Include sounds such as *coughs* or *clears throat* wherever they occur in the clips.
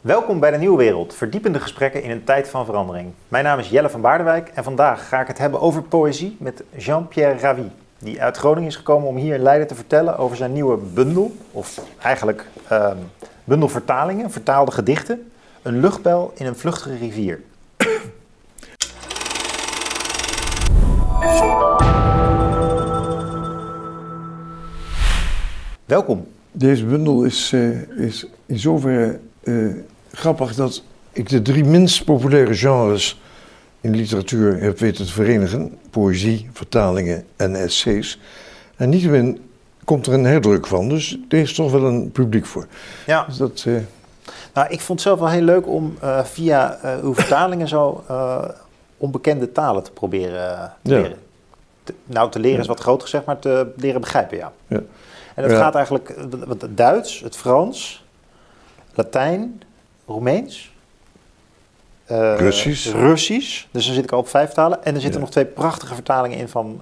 Welkom bij de Nieuwe Wereld, verdiepende gesprekken in een tijd van verandering. Mijn naam is Jelle van Baardewijk en vandaag ga ik het hebben over poëzie met Jean-Pierre Ravi, die uit Groningen is gekomen om hier in Leiden te vertellen over zijn nieuwe bundel, of eigenlijk uh, bundel vertalingen, vertaalde gedichten, een luchtbel in een vluchtige rivier. Welkom. Deze bundel is, uh, is in zoverre uh, grappig dat ik de drie minst populaire genres in literatuur heb weten te verenigen: poëzie, vertalingen en essays. En niettemin komt er een herdruk van, dus er is toch wel een publiek voor. Ja. Dus dat, uh... nou, ik vond het zelf wel heel leuk om uh, via uw vertalingen zo onbekende talen te proberen te Ja. leren. Te- nou, te leren is wat groot gezegd, maar te leren begrijpen, ja. Ja. En het Ja. gaat eigenlijk, het Duits, het Frans, Latijn, Roemeens. eh, Russisch. Russisch. Dus dan zit ik al op vijf talen. En er zitten Ja. nog twee prachtige vertalingen in van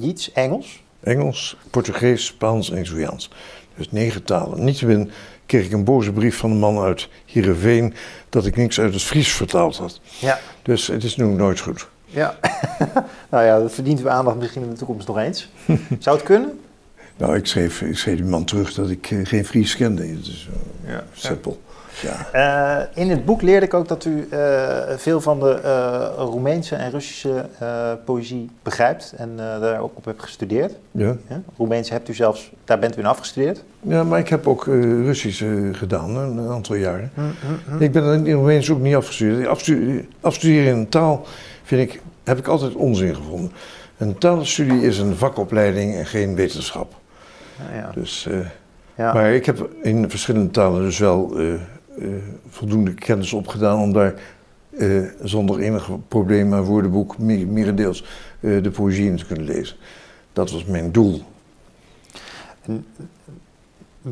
Yeats, Engels. Engels, Portugees, Spaans en Italiaans. Dus negen talen. Niettemin kreeg ik een boze brief van een man uit Heerenveen dat ik niks uit het Fries vertaald had. Ja. Dus het is nu nooit goed. ja. *laughs* nou ja, dat verdient uw aandacht misschien in de toekomst nog eens. *laughs* Zou het kunnen? Nou, ik schreef, ik schreef die man terug dat ik eh, geen Fries kende. Het is zo Ja. simpel. Ja. Eh, in het boek leerde ik ook dat u eh, veel van de eh, Roemeense en Russische eh, poëzie begrijpt en eh, daar ook op hebt gestudeerd. Ja. Ja? Roemeens hebt u zelfs, daar bent u in afgestudeerd. ja, maar ik heb ook eh, Russisch eh, gedaan, een, een aantal jaren. Ik ben in Roemeens ook niet afgestudeerd. Afstu- Afstuderen in een taal vind ik, heb ik altijd onzin gevonden. Een taalstudie is een vakopleiding en geen wetenschap. Ja, ja. Dus, eh, Ja. Maar ik heb in verschillende talen dus wel eh, eh, voldoende kennis opgedaan om daar zonder enig probleem aan woordenboek merendeels de poëzie in te kunnen lezen. Dat was mijn doel.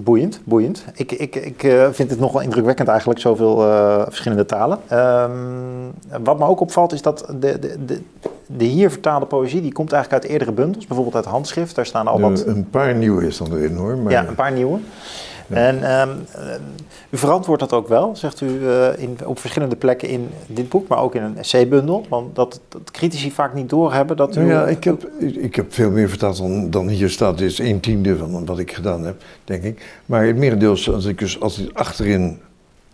Boeiend, boeiend. Ik, ik, ik eh, vind het nog wel indrukwekkend eigenlijk, zoveel eh, verschillende talen. Ehm, wat me ook opvalt is dat de, de, de, de hier vertaalde poëzie, die komt eigenlijk uit eerdere bundels. Bijvoorbeeld uit handschrift, daar staan al wat... Een paar nieuwe is dan erin hoor. Maar, ja, een paar nieuwe. En ehm, eh, u verantwoordt dat ook wel, zegt u eh, in, op verschillende plekken in dit boek, maar ook in een essaybundel. Want dat, dat critici vaak niet doorhebben dat u... Nou ja, ik heb, ik heb veel meer vertaald dan, dan hier staat. Dit is een tiende van wat ik gedaan heb, denk ik. Maar het merendeel had ik dus altijd achterin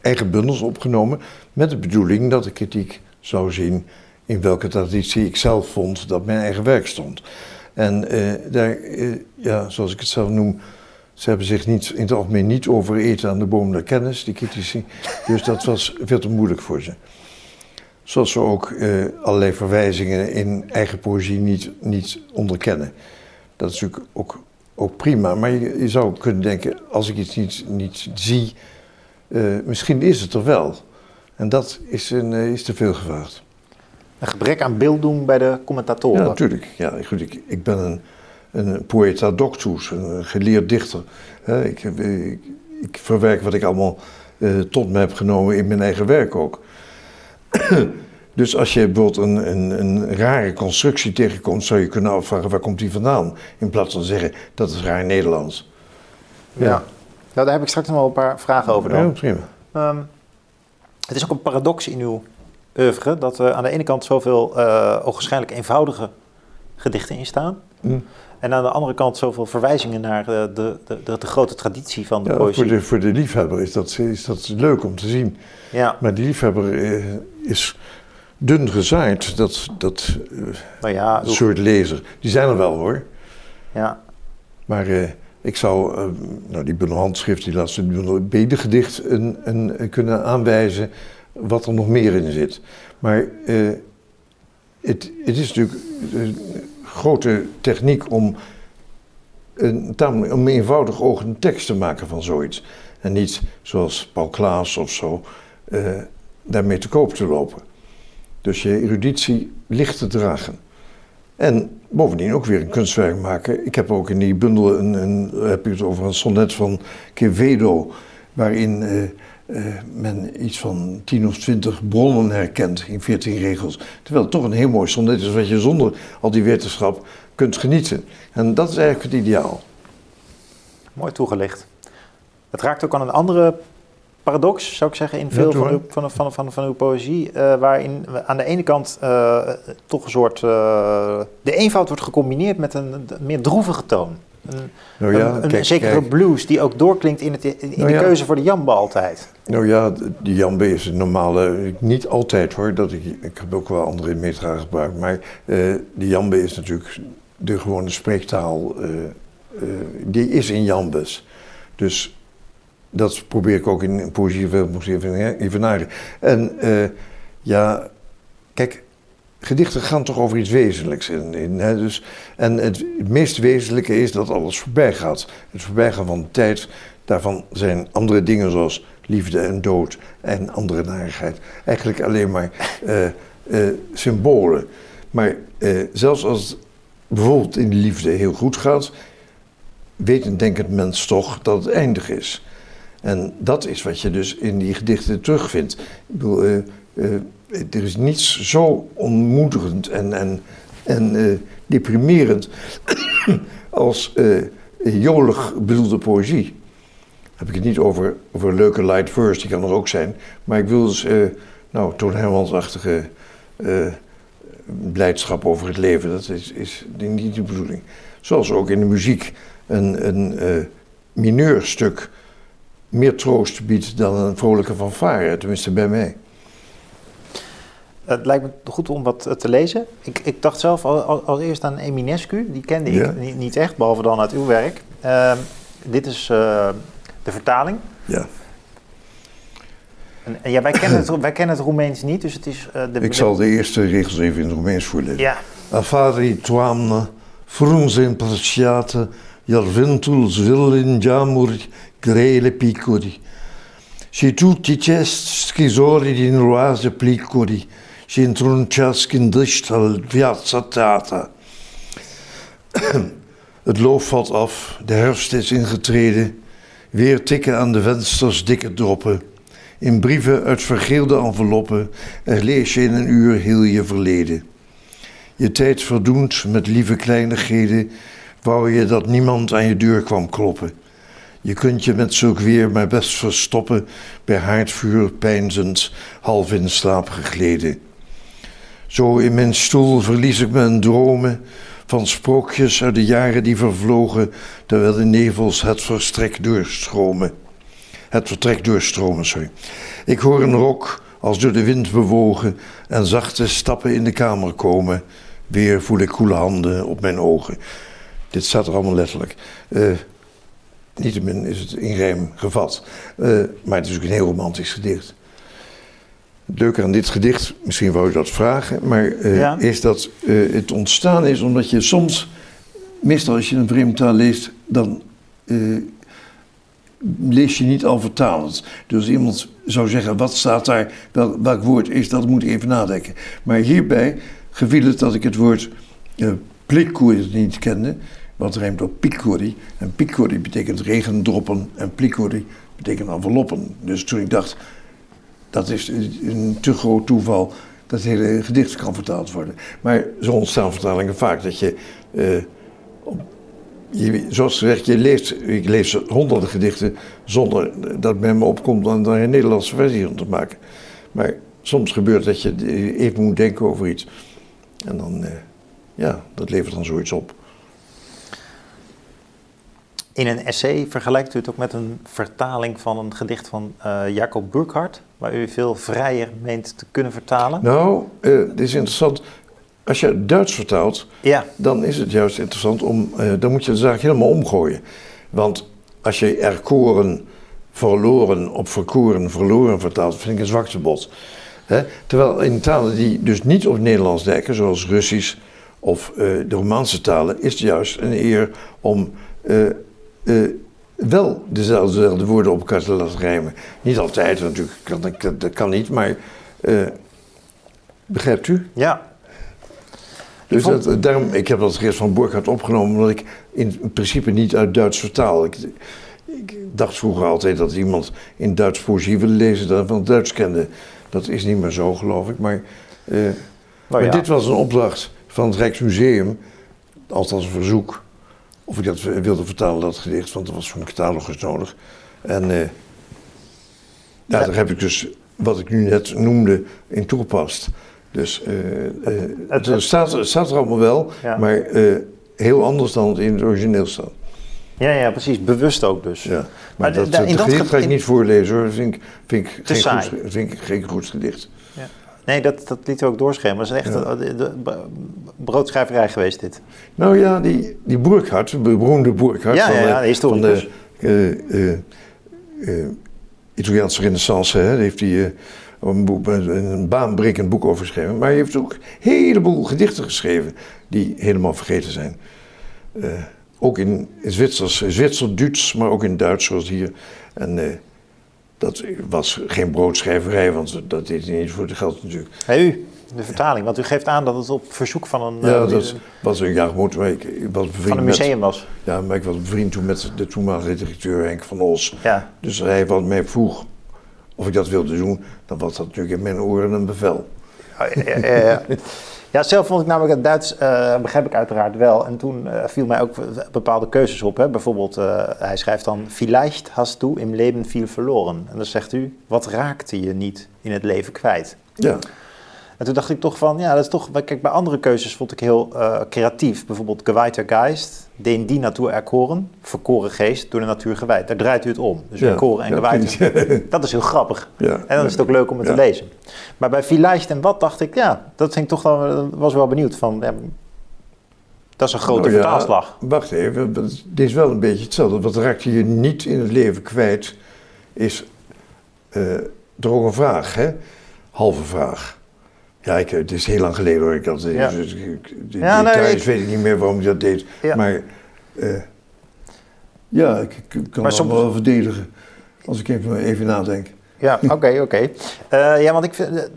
eigen bundels opgenomen. Met de bedoeling dat de kritiek zou zien in welke traditie ik zelf vond dat mijn eigen werk stond. En eh, daar, eh, ja, zoals ik het zelf noem, ze hebben zich niet, in het algemeen niet overeten aan de boom der kennis, die critici. Dus dat was veel te moeilijk voor ze. Zoals ze ook eh, allerlei verwijzingen in eigen poëzie niet, niet onderkennen. Dat is natuurlijk ook, ook prima. Maar je, je zou kunnen denken, als ik iets niet, niet zie, eh, misschien is het er wel. En dat is, een, eh, is te veel gevraagd. Een gebrek aan beelddoen bij de commentatoren. Ja, natuurlijk. Ja, goed, ik, ik ben een, een poeta doctus, een geleerd dichter. Ik, heb- ik, ik verwerk wat ik allemaal eh, tot me heb genomen in mijn eigen werk ook. *clears throat* dus als je bijvoorbeeld een, een, een rare constructie tegenkomt, zou je kunnen afvragen waar komt die vandaan? In plaats van zeggen dat is raar Nederlands. Ja. Nou, daar heb ik straks nog wel een paar vragen over dan. Ja, prima. Ehm, het is ook een paradox in uw oeuvre dat er aan de ene kant zoveel uh, ogenschijnlijk eenvoudige gedichten in staan. Hm. En aan de andere kant zoveel verwijzingen naar uh, de, de, de, de, grote traditie van de ja, poëzie. Voor de, voor de liefhebber is dat, is dat leuk om te zien. Ja. Maar die liefhebber uh, is dun gezaaid, dat, dat nou ja, hoe... soort lezer. Die zijn er wel hoor. Ja. Maar ik zou, nou die bundel handschrift, die laatste bundel bedengedicht, een, een, kunnen aanwijzen wat er nog meer in zit. Maar het, het is natuurlijk grote techniek om een, om eenvoudig oog een tekst te maken van zoiets. En niet zoals Paul Klaas of zo, uh, daarmee te koop te lopen. Dus je eruditie licht te dragen. En bovendien ook weer een kunstwerk maken. Ik heb ook in die bundel een, een heb je het over een sonnet van Quevedo, waarin uh, uh, men iets van 10 of 20 bronnen herkent in 14 regels. Terwijl het toch een heel mooi sonnet is wat je zonder al die wetenschap kunt genieten. En dat is eigenlijk het ideaal. Mooi toegelicht. Het raakt ook aan een andere paradox, zou ik zeggen, in veel van, uw, van, van, van, van, uw poëzie. Uh, waarin aan de ene kant uh, toch een soort. De eenvoud wordt gecombineerd met een meer droevige toon. Een, nou ja, een, een zekere kijk. blues die ook doorklinkt in, het, in nou de ja. keuze voor de jambe altijd. Nou ja, de jambe is een normale. Niet altijd hoor, dat ik, ik heb ook wel andere metra gebruikt. Maar de jambe is natuurlijk de gewone spreektaal. die is in jambes. Dus dat probeer ik ook in poëzie veel evenaren. En uh, ja, kijk, gedichten gaan toch over iets wezenlijks. In, in, hè, dus, en het, het, meest wezenlijke is dat alles voorbij gaat. Het voorbijgaan van de tijd, daarvan zijn andere dingen zoals liefde en dood en andere narigheid. Eigenlijk alleen maar uh, *laughs* uh, symbolen. Maar zelfs als het bijvoorbeeld in de liefde heel goed gaat, weet een denkend mens toch dat het eindig is. En dat is wat je dus in die gedichten terugvindt. Ik bedoel, er is niets zo ontmoedigend en, en, en uh, deprimerend *coughs* als jolig bedoelde poëzie. heb ik het niet over, over leuke light verse, die kan er ook zijn. Maar ik wil dus, nou, Toon blijdschap over het leven. Dat is, is niet de bedoeling. Zoals ook in de muziek een, een mineurstuk meer troost biedt dan een vrolijke fanfare, tenminste bij mij. Het lijkt me goed om wat te lezen. Ik, ik dacht zelf al, al, eerst aan Eminescu, die kende ik niet, niet, echt, behalve dan uit uw werk. Uh, dit is uh, de vertaling. Ja. En, ja, wij kennen, het, *clears throat* wij kennen het Roemeens niet, dus het is... Uh, de, ik zal de eerste regels even in het Roemeens voorlezen. Ja. Afari tuamna, frunze impartiate, jarventul zvillin jamur grele piccoli. Și tutti cest schizori din roase plicuri și într-un ceas al viața. Het loof valt af, de herfst is ingetreden. Weer tikken aan de vensters dikke droppen. In brieven uit vergeelde enveloppen, er lees je in een uur heel je verleden. Je tijd verdoend met lieve kleinigheden, wou je dat niemand aan je deur kwam kloppen. Je kunt je met zulk weer maar best verstoppen bij haardvuur pijnzend, half in slaap gegleden. Zo in mijn stoel verlies ik me in dromen van sprookjes uit de jaren die vervlogen, terwijl de nevels het vertrek doorstromen. Het vertrek doorstromen, sorry. Ik hoor een rok als door de wind bewogen en zachte stappen in de kamer komen. Weer voel ik koele handen op mijn ogen. Dit staat er allemaal letterlijk. Uh, Niettemin is het in rijm gevat. Uh, maar het is ook een heel romantisch gedicht. Leuke aan dit gedicht, misschien wou je dat vragen, maar uh, is dat uh, het ontstaan is omdat je soms, meestal als je een vreemde taal leest, dan lees je niet al vertalend. Dus iemand zou zeggen, wat staat daar, wel, welk woord is dat, moet ik even nadenken. Maar hierbij geviel het dat ik het woord uh, niet kende wat rijmt op picori. En picori betekent regendroppen en plicori betekent enveloppen. Dus toen ik dacht, dat is een te groot toeval dat hele gedicht kan vertaald worden. Maar zo ontstaan vertalingen vaak dat je, uh, je zoals gezegd, je leest, ik lees honderden gedichten zonder dat men me opkomt om een Nederlandse versie van te maken. Maar soms gebeurt dat je even moet denken over iets. En dan, uh, ja, dat levert dan zoiets op. In een essay vergelijkt u het ook met een vertaling van een gedicht van uh, Jacob Burckhardt, waar u veel vrijer meent te kunnen vertalen. Nou, uh, dit is interessant. Als je Duits vertaalt, ja. dan is het juist interessant om, uh, dan moet je de zaak helemaal omgooien. Want als je erkoren verloren op verkoren verloren vertaalt, vind ik een zwaktebod. Hè? Terwijl in talen die dus niet op Nederlands lijken, zoals Russisch of de Romaanse talen, is het juist een eer om uh, wel dezelfde woorden op elkaar te laten rijmen. Niet altijd natuurlijk, kan, dat, dat kan niet, maar uh, begrijpt u? Ja. Dus dat, daarom, ik heb dat eerst van Borghardt opgenomen, omdat ik in principe niet uit Duits vertaal. Ik, ik dacht vroeger altijd dat iemand in Duits poëzie wilde lezen dan van Duits kende. Dat is niet meer zo, geloof ik. Maar, uh, maar dit was een opdracht van het Rijksmuseum, althans een verzoek of ik dat wilde vertalen, dat gedicht, want er was zo'n catalogus nodig. En uh, Ja, daar heb ik dus wat ik nu net noemde in toegepast. Dus eh, eh, het, het staat, het staat er allemaal wel, Ja. maar eh, heel anders dan het in het origineel staat. Ja, ja, precies. Bewust ook dus. Ja. Maar, Maar dat, da- in dat dat gedicht ge- ga ik niet voorlezen hoor. Dat vind ik, vind ik, geen, saai. goed, vind ik geen goed gedicht. Nee, dat, dat liet ook doorschemeren. Dat is echt Ja. een- de, broodschrijverij geweest dit. Nou ja, die, die Burkhardt, de beroemde Burkhardt Ja, van, ja, de, van de eh, eh, eh, Italiaanse renaissance, hè, heeft hij een, boek, een baanbrekend boek over geschreven. Maar hij heeft ook een heleboel gedichten geschreven die helemaal vergeten zijn. Ook in Zwitsers, Zwitser-Duits, maar ook in Duits zoals hier. En dat was geen broodschrijverij, want dat deed hij niet voor het geld natuurlijk. Hey, u, de vertaling. Want u geeft aan dat het op verzoek van een, Ja, eh, dat was een jaar moet, maar ik, ik was bevriend van een met- museum was. Ja, maar ik was bevriend toen met de toenmalige directeur Henk van Os. Ja. Dus hij wat mij vroeg of ik dat wilde doen, dan was dat natuurlijk in mijn oren een bevel. Ja, ja, ja, *laughs* ja. Zelf vond ik namelijk het Duits, eh, begrijp ik uiteraard wel. En toen eh, viel mij ook bepaalde keuzes op. Hè. Bijvoorbeeld, eh, hij schrijft dan... Vielleicht hast du im Leben viel verloren. En dan zegt u, wat raakte je niet in het leven kwijt? Ja, En toen dacht ik toch van, ja, dat is toch... Kijk, bij andere keuzes vond ik heel creatief. Bijvoorbeeld Geweihter Geist, den die natuur erkoren. Verkoren geest, door de natuur gewijd. Daar draait u het om. Dus erkoren en precies. *laughs* Dat is heel grappig. En dan is het ook leuk om het te lezen. Maar bij Vielleicht en Wat dacht ik, ja, dat vind ik toch wel, was wel benieuwd van, dat is een grote Nou ja, vertaalslag. Wacht even, dit is wel een beetje hetzelfde. Wat raakt je niet in het leven kwijt, is eh toch ook een vraag, hè? Halve vraag. Ja, ik, het is heel lang geleden hoor. Ik had, Ja. dus, ik, de Ja, nee, details ik- weet ik niet meer waarom ik dat deed. Ja. Maar eh, ja, ik, ik kan het soms- wel verdedigen. Als ik even, even nadenk. Ja, oké, oké. Eh, ja, want ik vind,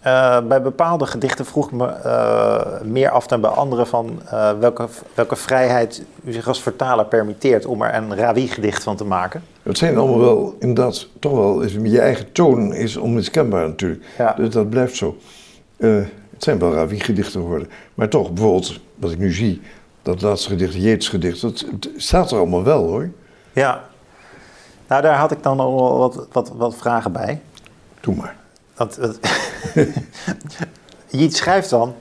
eh, bij bepaalde gedichten vroeg ik me eh, meer af dan bij andere van eh, welke, welke vrijheid u zich als vertaler permitteert om er een Ravi-gedicht van te maken. Het zijn allemaal wel, inderdaad, toch wel, is, je eigen toon is onmiskenbaar natuurlijk. Ja. Dus dat blijft zo. Het zijn wel Ravi-gedichten geworden. Maar toch, bijvoorbeeld, wat ik nu zie, dat laatste gedicht, Jeets gedicht, dat het staat er allemaal wel hoor. Ja. Nou, daar had ik dan al wat, wat, wat vragen bij. Doe maar. Want, *laughs* want Jeets schrijft dan...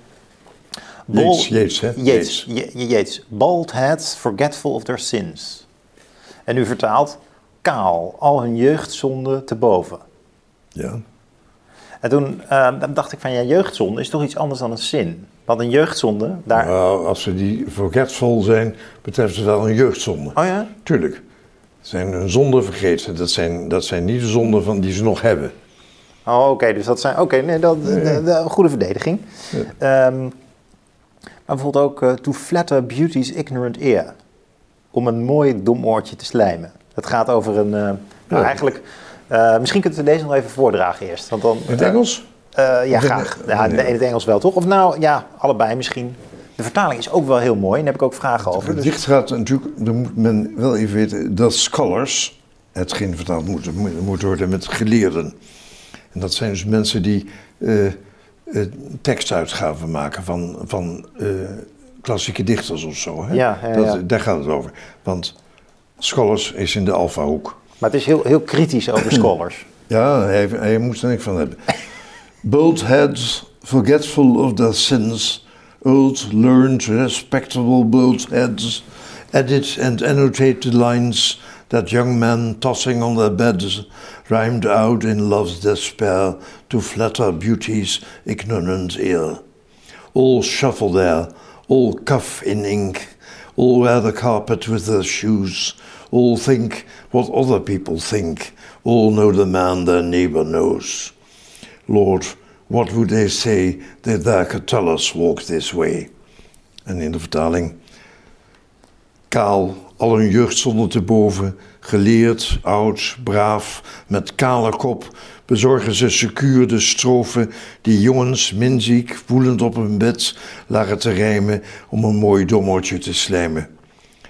Jeets, Jeets, hè? Jeets, Je- Je- Jeets. Bald heads forgetful of their sins. En u vertaalt... Kaal, al hun jeugdzonde te boven. Ja. En toen eh, dan dacht ik van, ja, jeugdzonde is toch iets anders dan een zin. Want een jeugdzonde, daar... Nou, als ze die forgetful zijn, betreft het wel een jeugdzonde. Oh ja? Tuurlijk. Zijn hun zonden vergeten. Dat zijn, dat zijn niet de zonden van die ze nog hebben. Oh, oké, dus dat zijn... Oké, nee, dat de- de- de- een goede verdediging. Ehm, maar bijvoorbeeld ook eh, to flatter beauty's ignorant ear. Om een mooi dom oortje te slijmen. Het gaat over een... eh, nou, eigenlijk... eh, misschien kunt u deze nog even voordragen eerst. Want dan, In het Engels? ja, graag. Ja, in het Engels wel, toch? Of nou, ja, allebei misschien. De vertaling is ook wel heel mooi. En daar heb ik ook vragen over. Het Dus, gedicht gaat natuurlijk, dan moet men wel even weten, dat scholars, hetgeen vertaald moet, moet worden met geleerden. En dat zijn dus mensen die eh, tekstuitgaven maken van, van eh, klassieke dichters of zo. Hè? Ja, ja, dat, ja. Daar gaat het over. Want scholars is in de alfa-hoek. maar het is heel, heel kritisch over *clears throat* scholars. Ja, hij, hij moest er niks van hebben. Bold heads, forgetful of their sins, old, learned, respectable bold heads, edit and annotate the lines that young men tossing on their beds rhymed out in love's despair to flatter beauty's ignorant ear. All shuffle there, all cuff in ink, all wear the carpet with their shoes, all think what other people think, all know the man their neighbor knows. Lord, what would they say that their Catullus walk this way? En in de vertaling, kaal, al hun jeugdzonde te boven, geleerd, oud, braaf, met kale kop, bezorgen ze secuur de strofen die jongens, minziek, woelend op hun bed, lagen te rijmen om een mooi dommertje te slijmen.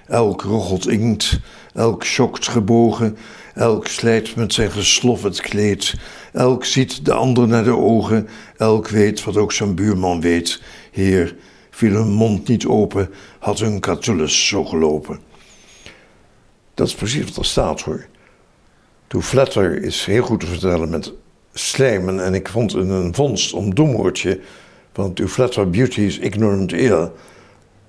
Elk rochelt inkt, elk schokt gebogen, elk slijt met zijn geslofferd kleed, elk ziet de ander naar de ogen, elk weet wat ook zijn buurman weet. Heer, viel hun mond niet open, had hun Catullus zo gelopen. Dat is precies wat er staat hoor. To Flatter is heel goed te vertellen met slijmen. En ik vond een, een vondst om domwoordje. Want To Flatter Beauty is ignorant ear.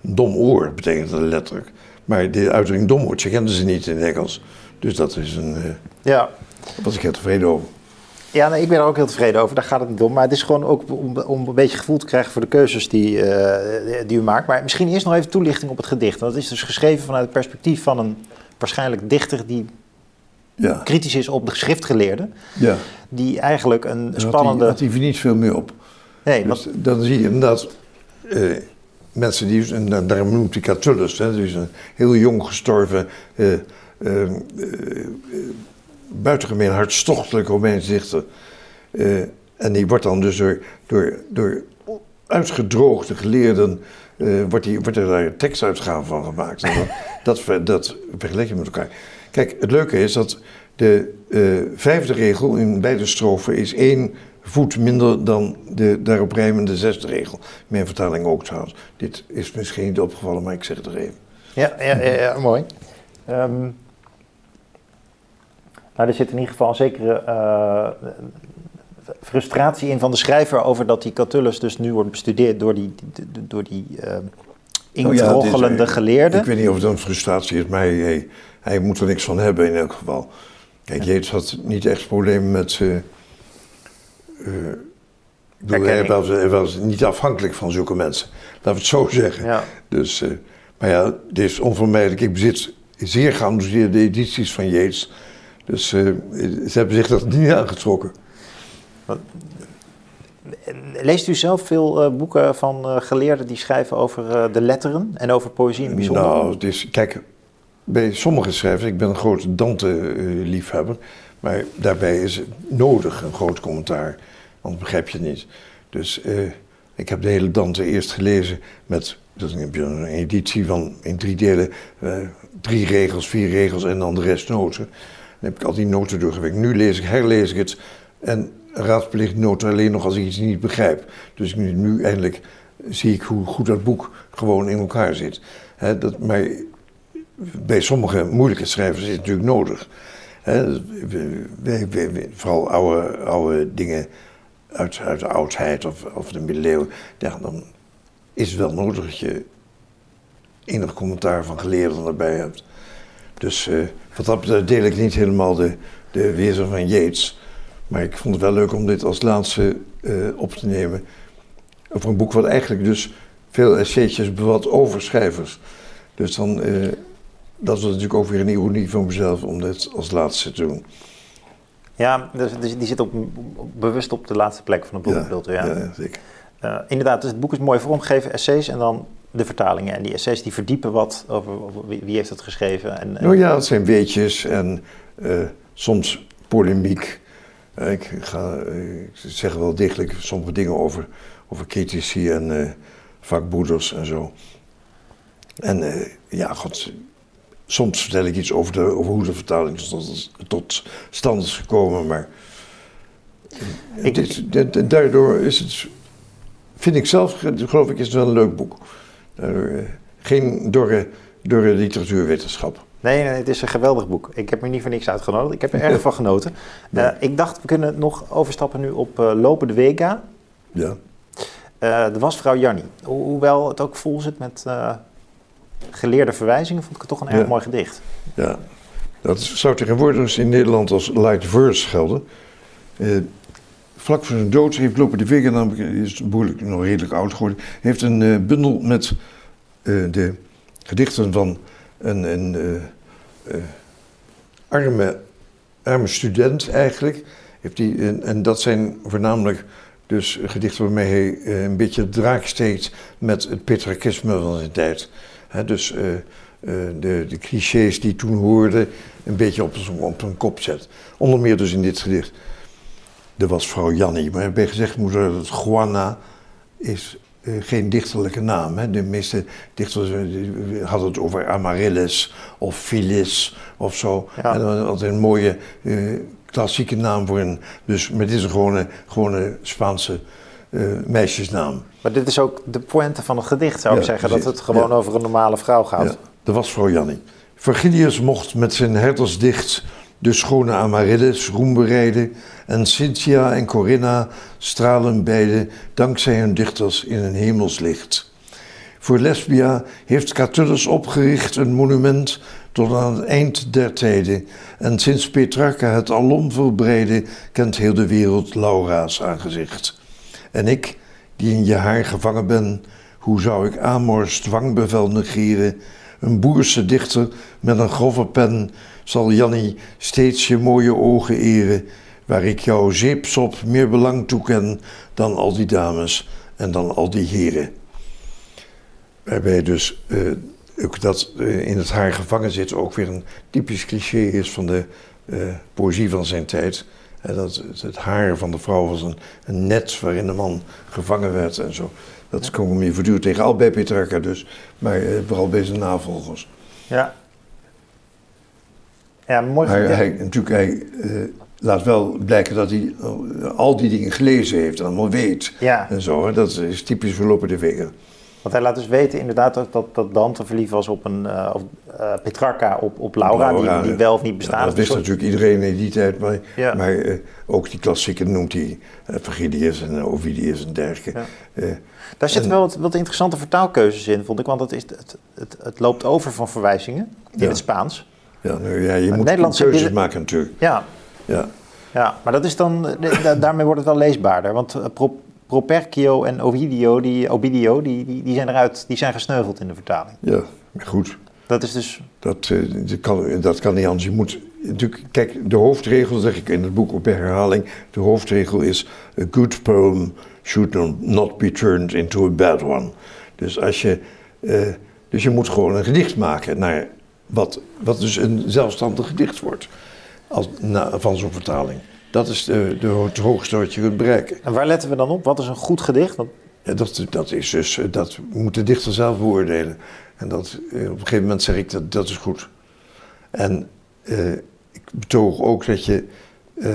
Dom oor betekent dat letterlijk. Maar de uitdrukking domwoordje kenden ze niet in het Engels. Dus dat is een... Uh, ja. Daar was ik heel tevreden over. Ja, nee, ik ben er ook heel tevreden over. Daar gaat het niet om. Maar het is gewoon ook om, om een beetje gevoel te krijgen voor de keuzes die, uh, die u maakt. Maar misschien eerst nog even toelichting op het gedicht. Want het is dus geschreven vanuit het perspectief van een waarschijnlijk dichter die ja. kritisch is op de schriftgeleerde. Ja. Die eigenlijk een spannende... Daar had hij niet veel meer op. Nee, dus dan zie je inderdaad uh, mensen die... En daarom noemt hij Catullus. Hè, dus een heel jong gestorven... Uh, buitengemeen hartstochtelijk Romeinse dichter. Uh, en die wordt dan dus door, door, door uitgedroogde geleerden, uh, wordt, die, wordt er daar tekstuitgaven van gemaakt. En dat, *laughs* dat, dat vergelijk je met elkaar. Kijk, het leuke is dat de uh, vijfde regel in beide strofen is één voet minder dan de daarop rijmende zesde regel. Mijn vertaling ook trouwens. Dit is misschien niet opgevallen, maar ik zeg het er even. Ja, ja, ja, ja mooi. Um, nou, er zit in ieder geval een zekere uh, frustratie in van de schrijver over dat die Catullus dus nu wordt bestudeerd door die, door die uh, introggelende oh geleerde. Ik weet niet of het een frustratie is, maar hij, hij, moet er niks van hebben in elk geval. Kijk. Jeets had niet echt problemen met... Uh, bedoel, hij, was, hij was niet afhankelijk van zulke mensen. Laten we het zo zeggen. Ja. Dus, maar ja, dit is onvermijdelijk. Ik bezit zeer geamuseerde edities van Jeets. Dus uh, ze hebben zich dat niet aangetrokken. Leest u zelf veel uh, boeken van uh, geleerden die schrijven over de letteren en over poëzie in het bijzonder? Nou, dus, kijk, bij sommige schrijvers, ik ben een grote Dante-liefhebber, maar daarbij is het nodig een groot commentaar, anders begrijp je het niet. Dus ik heb de hele Dante eerst gelezen met dat heb je een editie van in drie delen, drie regels, vier regels en dan de rest noten. Dan heb ik al die noten doorgewerkt. Nu lees ik, herlees ik het en raadpleeg noten alleen nog als ik iets niet begrijp. Dus nu, nu eindelijk zie ik hoe goed dat boek gewoon in elkaar zit. dat, maar bij sommige moeilijke schrijvers is het natuurlijk nodig. vooral oude, oude dingen uit, uit de oudheid of, of de middeleeuwen. dan is het wel nodig dat je enig commentaar van geleerden erbij hebt. Dus uh, wat dat deel ik niet helemaal de, de wezen van Yates. Maar ik vond het wel leuk om dit als laatste uh, op te nemen. Over een boek wat eigenlijk dus veel essaytjes bevat over schrijvers. Dus dan, uh, dat was natuurlijk ook weer een ironie van mezelf om dit als laatste te doen. Ja, dus, dus die zit op, bewust op de laatste plek van het boek. Ja, ja. ja zeker. Uh, inderdaad, dus het boek is mooi vormgegeven, essays en dan de vertalingen. En die essays die verdiepen wat over, wie, wie, heeft het geschreven. En, Nou ja, het zijn weetjes en soms polemiek. Ik, ga, ik zeg wel degelijk sommige dingen over, over critici en uh, vakboeders en zo. En ja, god, soms vertel ik iets over, de, over hoe de vertaling tot, tot stand is gekomen, maar ik, dit, daardoor is het, vind ik zelf, geloof ik, is het wel een leuk boek. Uh, geen dorre, dorre literatuurwetenschap. Nee, nee, het is een geweldig boek. Ik heb er niet voor niks uitgenodigd. Ik heb er erg van genoten. *laughs* Uh, ik dacht, we kunnen nog overstappen nu op uh, Lopen de Vega. Ja. Uh, de wasvrouw Janni. Ho hoewel het ook vol zit met geleerde verwijzingen, vond ik het toch een erg mooi gedicht. Ja, dat zou tegenwoordig in Nederland als light verse gelden. vlak voor zijn dood heeft Lopen de Vega, namelijk is behoorlijk nog redelijk oud geworden, heeft een bundel met de gedichten van een, een uh, uh, arme, student eigenlijk. Heeft die, en, en, dat zijn voornamelijk dus gedichten waarmee hij uh, een beetje draak steekt met het petrakisme van zijn tijd. dus de, de clichés die toen hoorden een beetje op, een kop zet. Onder meer dus in dit gedicht. Er was vrouw Jannie, maar bij gezegd moeder dat Juana is uh, geen dichterlijke naam. Hè. De meeste dichters uh, hadden het over Amaryllis of Phyllis of zo. Ja. En dan altijd een mooie uh, klassieke naam voor een. Dus, maar dit is een gewone, gewone Spaanse meisjesnaam. Maar dit is ook de pointe van het gedicht, zou ik zeggen, dat het gewoon over een normale vrouw gaat. Ja, dat was vrouw Jannie. Virgilius mocht met zijn herdersdicht De schone Amaryllis roem bereiden en Cynthia en Corinna stralen beide dankzij hun dichters in een hemelslicht. Voor Lesbia heeft Catullus opgericht een monument tot aan het eind der tijden. En sinds Petrarca het alom verbreidde, kent heel de wereld Laura's aangezicht. En ik, die in je haar gevangen ben, hoe zou ik Amors dwangbevel negeren? Een boerse dichter met een grove pen zal Jannie steeds je mooie ogen eren, waar ik jouw zeepsop meer belang toeken dan al die dames en dan al die heren. Waarbij dus uh, ook dat uh, in het haar gevangen zit ook weer een typisch cliché is van de uh, poëzie van zijn tijd. dat het haar van de vrouw was een, een, net waarin de man gevangen werd en zo. Dat ja. komen we voortdurend tegen, al bij Petrarca dus, maar vooral bij zijn navolgers. Ja. Ja, mooi. Hij, hij, natuurlijk, hij laat wel blijken dat hij al die dingen gelezen heeft en allemaal weet. Ja. En zo, dat is typisch voor Lope de Vega. Want hij laat dus weten inderdaad dat, dat, dat Dante verliefd was op een uh, of, uh, Petrarca, op, op Laura, die, die, wel of niet bestaat. Ja, dat wist natuurlijk iedereen in die tijd, maar, ja. maar uh, ook die klassieken noemt hij Virgilius en Ovidius en dergelijke. Daar zitten wel wat, wat, interessante vertaalkeuzes in, vond ik, want het, is, het, het, het loopt over van verwijzingen in het Spaans. Ja, nou, ja je moet Nederlands keuzes dit... maken natuurlijk. Ja. Ja. ja, maar dat is dan, daarmee wordt het wel leesbaarder, want Propercio en Ovidio, die, Ovidio die, die, die, zijn eruit, die zijn gesneuveld in de vertaling. Ja, goed. Dat is dus... Dat, uh, dat, kan, dat kan niet anders. Je moet natuurlijk... Kijk, de hoofdregel, zeg ik in het boek op herhaling... De hoofdregel is... A good poem should not be turned into a bad one. Dus als je... Dus je moet gewoon een gedicht maken naar wat, wat dus een zelfstandig gedicht wordt. Als, na, van zo'n vertaling. Dat is de, de, het hoogste wat je kunt bereiken. En waar letten we dan op? Wat is een goed gedicht? Want... Ja, dat, dat, is dus, eh, dat moet de dichter zelf beoordelen. En dat, eh, op een gegeven moment zeg ik dat dat is goed. En uh, ik betoog ook dat je uh,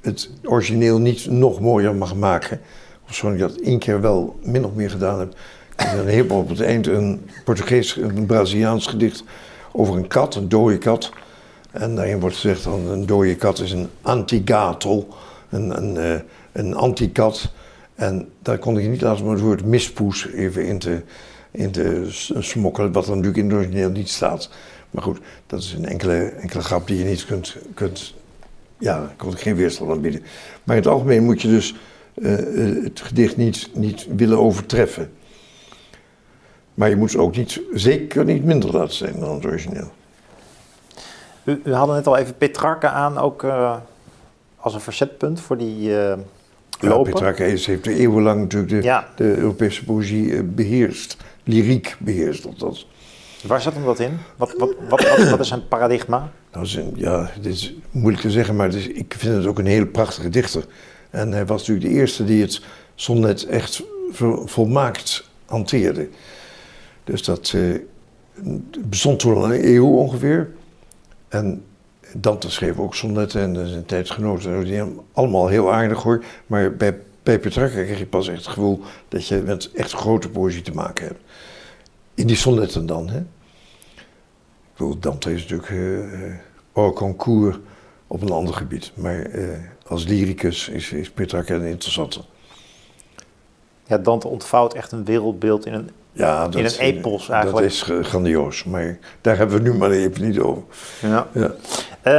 het origineel niet nog mooier mag maken. Ofschoon ik dat één keer wel min of meer gedaan heb. Ik heb helemaal op het eind een Portugees, een Braziliaans gedicht over een kat, een dode kat. En daarin wordt gezegd dat een dode kat is een antigatel, een, een, een antikat. En daar kon ik niet laten om het woord mispoes even in te, in smokkelen, wat er natuurlijk in het origineel niet staat. Maar goed, dat is een enkele, grap die je niet kunt, kunt ja, daar kon ik geen weerstand aan bieden. Maar in het algemeen moet je dus uh, het gedicht niet, niet willen overtreffen. Maar je moet het ook niet, zeker niet minder laten zijn dan het origineel. U, u hadden net al even Petrarca aan, ook uh, als een verzetpunt voor die uh, ja, Petrarca heeft, heeft eeuwenlang natuurlijk de, ja. de Europese poëzie uh, beheerst. Lyriek beheerst althans. Waar zat hem dat in? Wat, wat, wat, wat, wat is zijn paradigma? Nou, ja, dit is moeilijk te zeggen, maar is, ik vind het ook een hele prachtige dichter. En hij was natuurlijk de eerste die het sonnet echt volmaakt hanteerde. Dus dat bestond toen al een eeuw ongeveer. En Dante schreef ook sonnetten en zijn tijdsgenoten, die allemaal heel aardig hoor. Maar bij, bij Petrarca kreeg je pas echt het gevoel dat je met echt grote poëzie te maken hebt. In die sonnetten dan, hè. Ik bedoel, Dante is natuurlijk uh, au concours op een ander gebied. Maar uh, als lyricus is, is Petrarca een interessante. Ja, Dante ontvouwt echt een wereldbeeld in een ja, dat, in een epos eigenlijk. Dat is grandioos, maar daar hebben we nu maar even niet over. Ja. ja.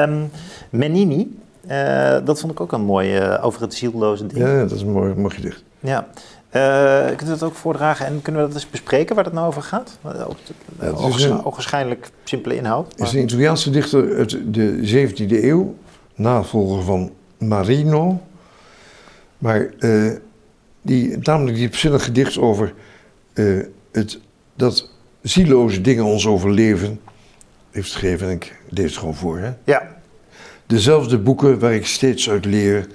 Um, Menini, uh, dat vond ik ook een mooi uh, over het zielloze ding. Ja, dat is een mooi, mooi gedicht. Ja. Uh, kunt u dat ook voordragen en kunnen we dat eens bespreken waar het nou over gaat? Ja, Ogenschijnlijk simpele inhoud. Het is een Italiaanse dichter uit de 17e eeuw, navolger van Marino. Maar die namelijk diepzinnig gedicht over het, dat zieloze dingen ons overleven, heeft geschreven en ik lees het gewoon voor. Hè? Ja. Dezelfde boeken waar ik steeds uit leer,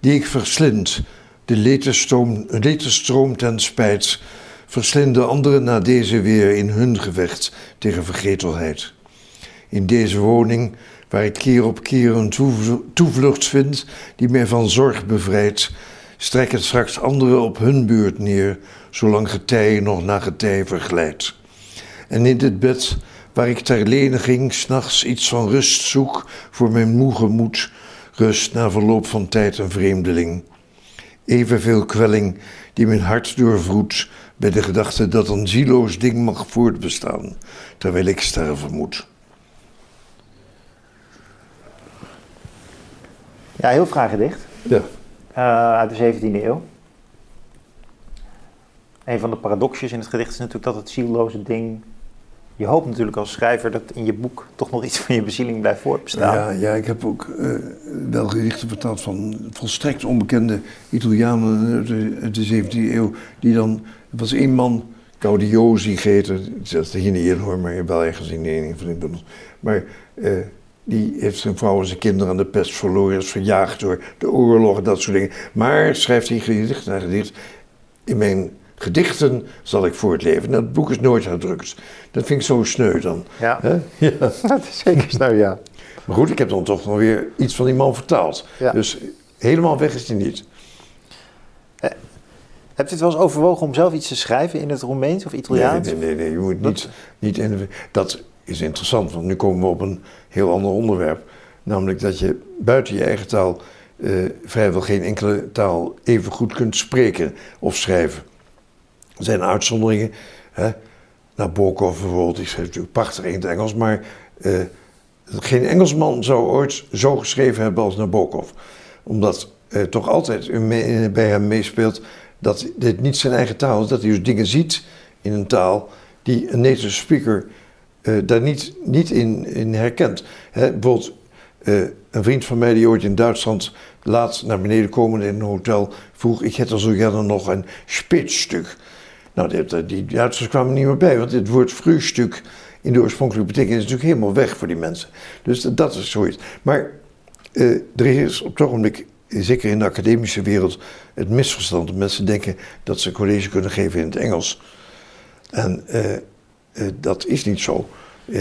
die ik verslind, de letenstroom, ten spijt, verslinden anderen na deze weer in hun gevecht tegen vergetelheid. In deze woning, waar ik keer op keer een toevlucht vind die mij van zorg bevrijdt, strekken straks anderen op hun beurt neer, zolang getij nog na getij verglijdt. En in dit bed, waar ik ter leniging s'nachts iets van rust zoek voor mijn moe gemoed, rust na verloop van tijd een vreemdeling. Evenveel kwelling die mijn hart doorvroedt bij de gedachte dat een zieloos ding mag voortbestaan, terwijl ik sterven moet. Ja, heel fraai gedicht. Ja. Eh, uit de 17e eeuw. Een van de paradoxjes in het gedicht is natuurlijk dat het zielloze ding. Je hoopt natuurlijk als schrijver dat in je boek toch nog iets van je bezieling blijft voortbestaan. Ja, ja, ik heb ook eh, wel gedichten vertaald van volstrekt onbekende Italianen uit de, uit de 17e eeuw. Die dan, er was één man, Gaudiosi heette, dat is hier niet in hoor, maar wel ergens in een van bundels. Maar eh, die heeft zijn vrouw en zijn kinderen aan de pest verloren, is verjaagd door de oorlog en dat soort dingen. Maar schrijft hij gedicht na gedicht. In mijn gedichten zal ik voortleven. Het boek is nooit uitgedrukt. Dat vind ik zo sneu dan. Ja? Ja. *laughs* dat is zeker snel, ja. Maar goed, ik heb dan toch nog weer iets van die man vertaald. Ja. Dus helemaal weg is hij niet. Heb je het wel eens overwogen om zelf iets te schrijven in het Roemeens of Nee, Italiaans? nee, nee, nee, je moet Dat- niet, niet in, dat is interessant, want nu komen we op een heel ander onderwerp. Namelijk dat je buiten je eigen taal eh, vrijwel geen enkele taal even goed kunt spreken of schrijven. Er zijn uitzonderingen. Hè? Nabokov bijvoorbeeld, die schreef natuurlijk prachtig in het Engels, maar eh, geen Engelsman zou ooit zo geschreven hebben als Nabokov. Omdat eh, toch altijd bij hem meespeelt dat dit niet zijn eigen taal is, dat hij dus dingen ziet in een taal die een native speaker eh, daar niet, niet in, in herkent. Hè, bijvoorbeeld eh, een vriend van mij die ooit in Duitsland laat naar beneden komen in een hotel vroeg, ik hätte zo gerne nog een spitstuk. Nou, die, die Duitsers kwamen niet meer bij, want het woord frühstuk in de oorspronkelijke betekenis is natuurlijk helemaal weg voor die mensen. Dus dat, is zoiets. Maar eh, er is op het ogenblik, zeker in de academische wereld, het misverstand mensen denken dat ze college kunnen geven in het Engels. En dat is niet zo. Eh,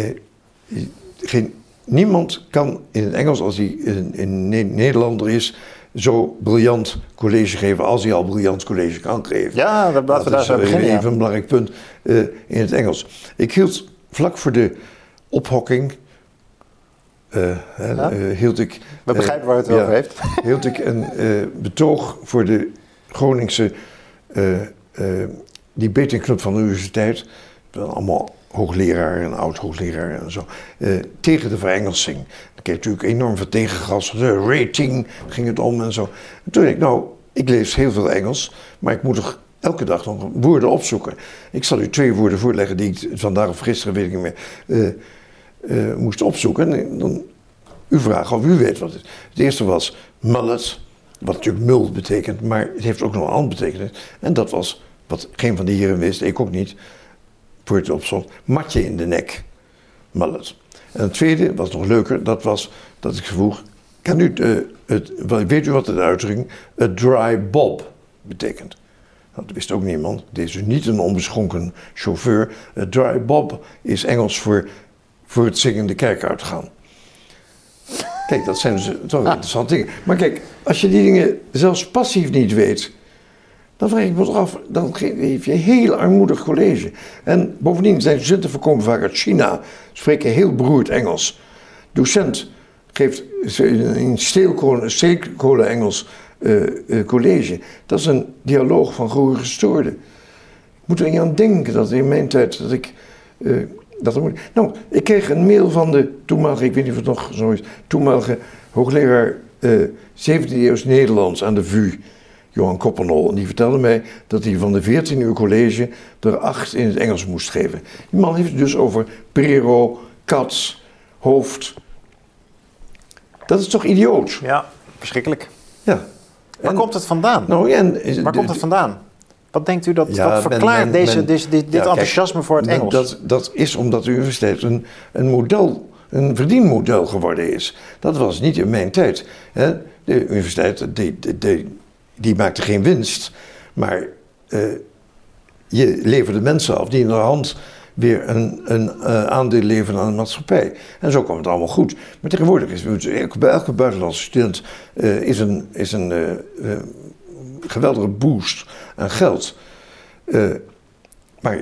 geen, niemand kan in het Engels, als hij een, een Ne- Nederlander is, zo briljant college geven als hij al briljant college kan geven. Ja, dan laten we daar Dat zo beginnen. ja. even een belangrijk punt eh, in het Engels. Ik hield vlak voor de ophokking, eh, Ja? eh, hield ik... We eh, begrijpen waar het ja, over heeft. *laughs* hield ik een eh, betoog voor de Groningse eh eh die Betenclub van de universiteit. Wel Allemaal hoogleraar en oud-hoogleraar en zo. eh, tegen de verengelsing. Daar kreeg ik natuurlijk enorm veel tegengas. De rating ging het om en zo. En toen dacht ik, nou, ik lees heel veel Engels, maar ik moet toch elke dag nog woorden opzoeken. Ik zal u twee woorden voorleggen die ik vandaag of gisteren, weet ik niet meer, eh, eh, moest opzoeken. En dan u vragen of u weet wat het is. Het eerste was mullet, wat natuurlijk mul betekent, maar het heeft ook nog een andere betekenis. En dat was, wat geen van de heren wist, ik ook niet, voor het opzocht, matje in de nek. Mullet. En het tweede was nog leuker, dat was dat ik vroeg, kan u, het, weet u wat het uitdrukking, a dry bob betekent? Nou, dat wist ook niemand. Dit is dus niet een onbeschonken chauffeur. A dry bob is Engels voor, voor het zingende kerk uitgaan. Kijk, dat zijn dus toch interessante dingen. Maar kijk, als je die dingen zelfs passief niet weet, dan vraag ik me af, dan geef je heel armoedig college. En bovendien zijn studenten voorkomen vaak uit China, spreken heel beroerd Engels. Docent geeft in steelkolen, steelkolen Engels eh, eh, college. Dat is een dialoog van goede gestoorden. Ik moet er niet aan denken dat in mijn tijd dat ik. eh, dat moet. Nou, ik kreeg een mail van de toenmalige, ik weet niet of het nog zo is, toenmalige hoogleraar eh 17e eeuws Nederlands aan de VU, Johan Koppenol. En die vertelde mij dat hij van de 14 uur college er acht in het Engels moest geven. Die man heeft het dus over Prero, Katz, Hoofd. Dat is toch idioot? Ja, verschrikkelijk. Ja. Waar En- komt het vandaan? Nou, en, Waar komt het vandaan? Wat denkt u dat, Ja, men- verklaart men- deze, men- dit, dit Ja, kijk, enthousiasme voor het dat- Engels? Dat, dat is omdat de universiteit een, een model, een verdienmodel geworden is. Dat was niet in mijn tijd. Hè. De universiteit, die, die, die, die maakte geen winst, maar eh, je leverde mensen af die in de hand weer een, een eh, aandeel leveren aan de maatschappij. En zo kwam het allemaal goed. Maar tegenwoordig is bij elke buitenlandse student eh, is een, is een geweldige boost aan geld. Maar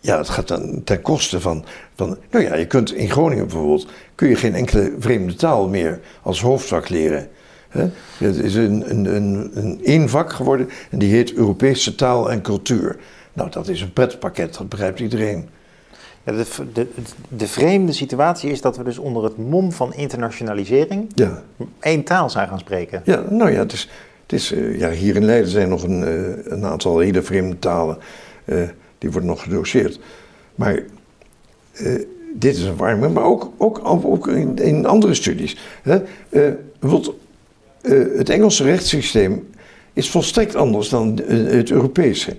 ja, het gaat dan ten koste van, van. Nou ja, je kunt in Groningen bijvoorbeeld. kun je geen enkele vreemde taal meer als hoofdvak leren. Hè? Het is een, een, een, een één vak geworden en die heet Europese taal en cultuur. Nou, dat is een pretpakket, dat begrijpt iedereen. Ja, de, de, de, vreemde situatie is dat we dus onder het mom van internationalisering Ja, één taal zijn gaan spreken. ja nou ja, het is, het is, eh, ja, hier in Leiden zijn nog een, eh, een aantal hele vreemde talen. eh, die worden nog gedoseerd. Maar dit is een warme, maar ook, ook, ook, in, in andere studies. Hè? Eh, het Engelse rechtssysteem is volstrekt anders dan eh, het Europese.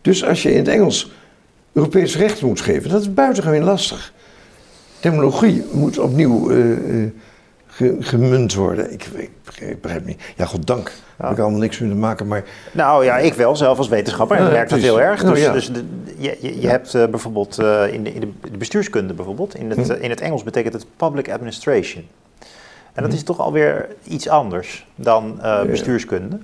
Dus als je in het Engels Europees recht moet geven, dat is buitengewoon lastig. Terminologie moet opnieuw eh, eh, ge- gemunt worden. Ik, ik begrijp- begrijp niet. Ja, goddank. Daar heb ik allemaal niks mee te maken, maar Nou ja, ik wel, zelf als wetenschapper. En ik merk dat heel erg. Nou, Dus, ja. dus de, je, je, je hebt eh, bijvoorbeeld eh, in, de, in de bestuurskunde bijvoorbeeld, in het, Hm. eh, in het Engels betekent het public administration. En dat is toch alweer iets anders dan eh, bestuurskunde.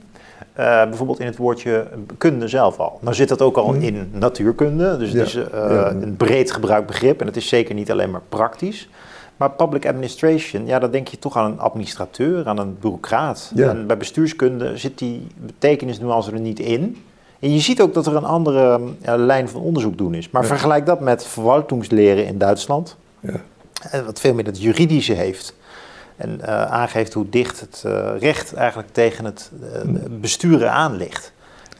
Eh, bijvoorbeeld in het woordje kunde zelf al. Nou zit dat ook al Hm. in natuurkunde, dus Ja, het is eh, een breed gebruikt begrip en het is zeker niet alleen maar praktisch. Maar public administration, ja, dan denk je toch aan een administrateur, aan een bureaucraat. Ja. En bij bestuurskunde zit die betekenisnuance er niet in. En je ziet ook dat er een andere lijn van onderzoek doen is. Maar Ja. vergelijk dat met verwaltungsleren in Duitsland, ja. wat veel meer het juridische heeft. En eh, aangeeft hoe dicht het eh, recht eigenlijk tegen het eh, besturen aan ligt.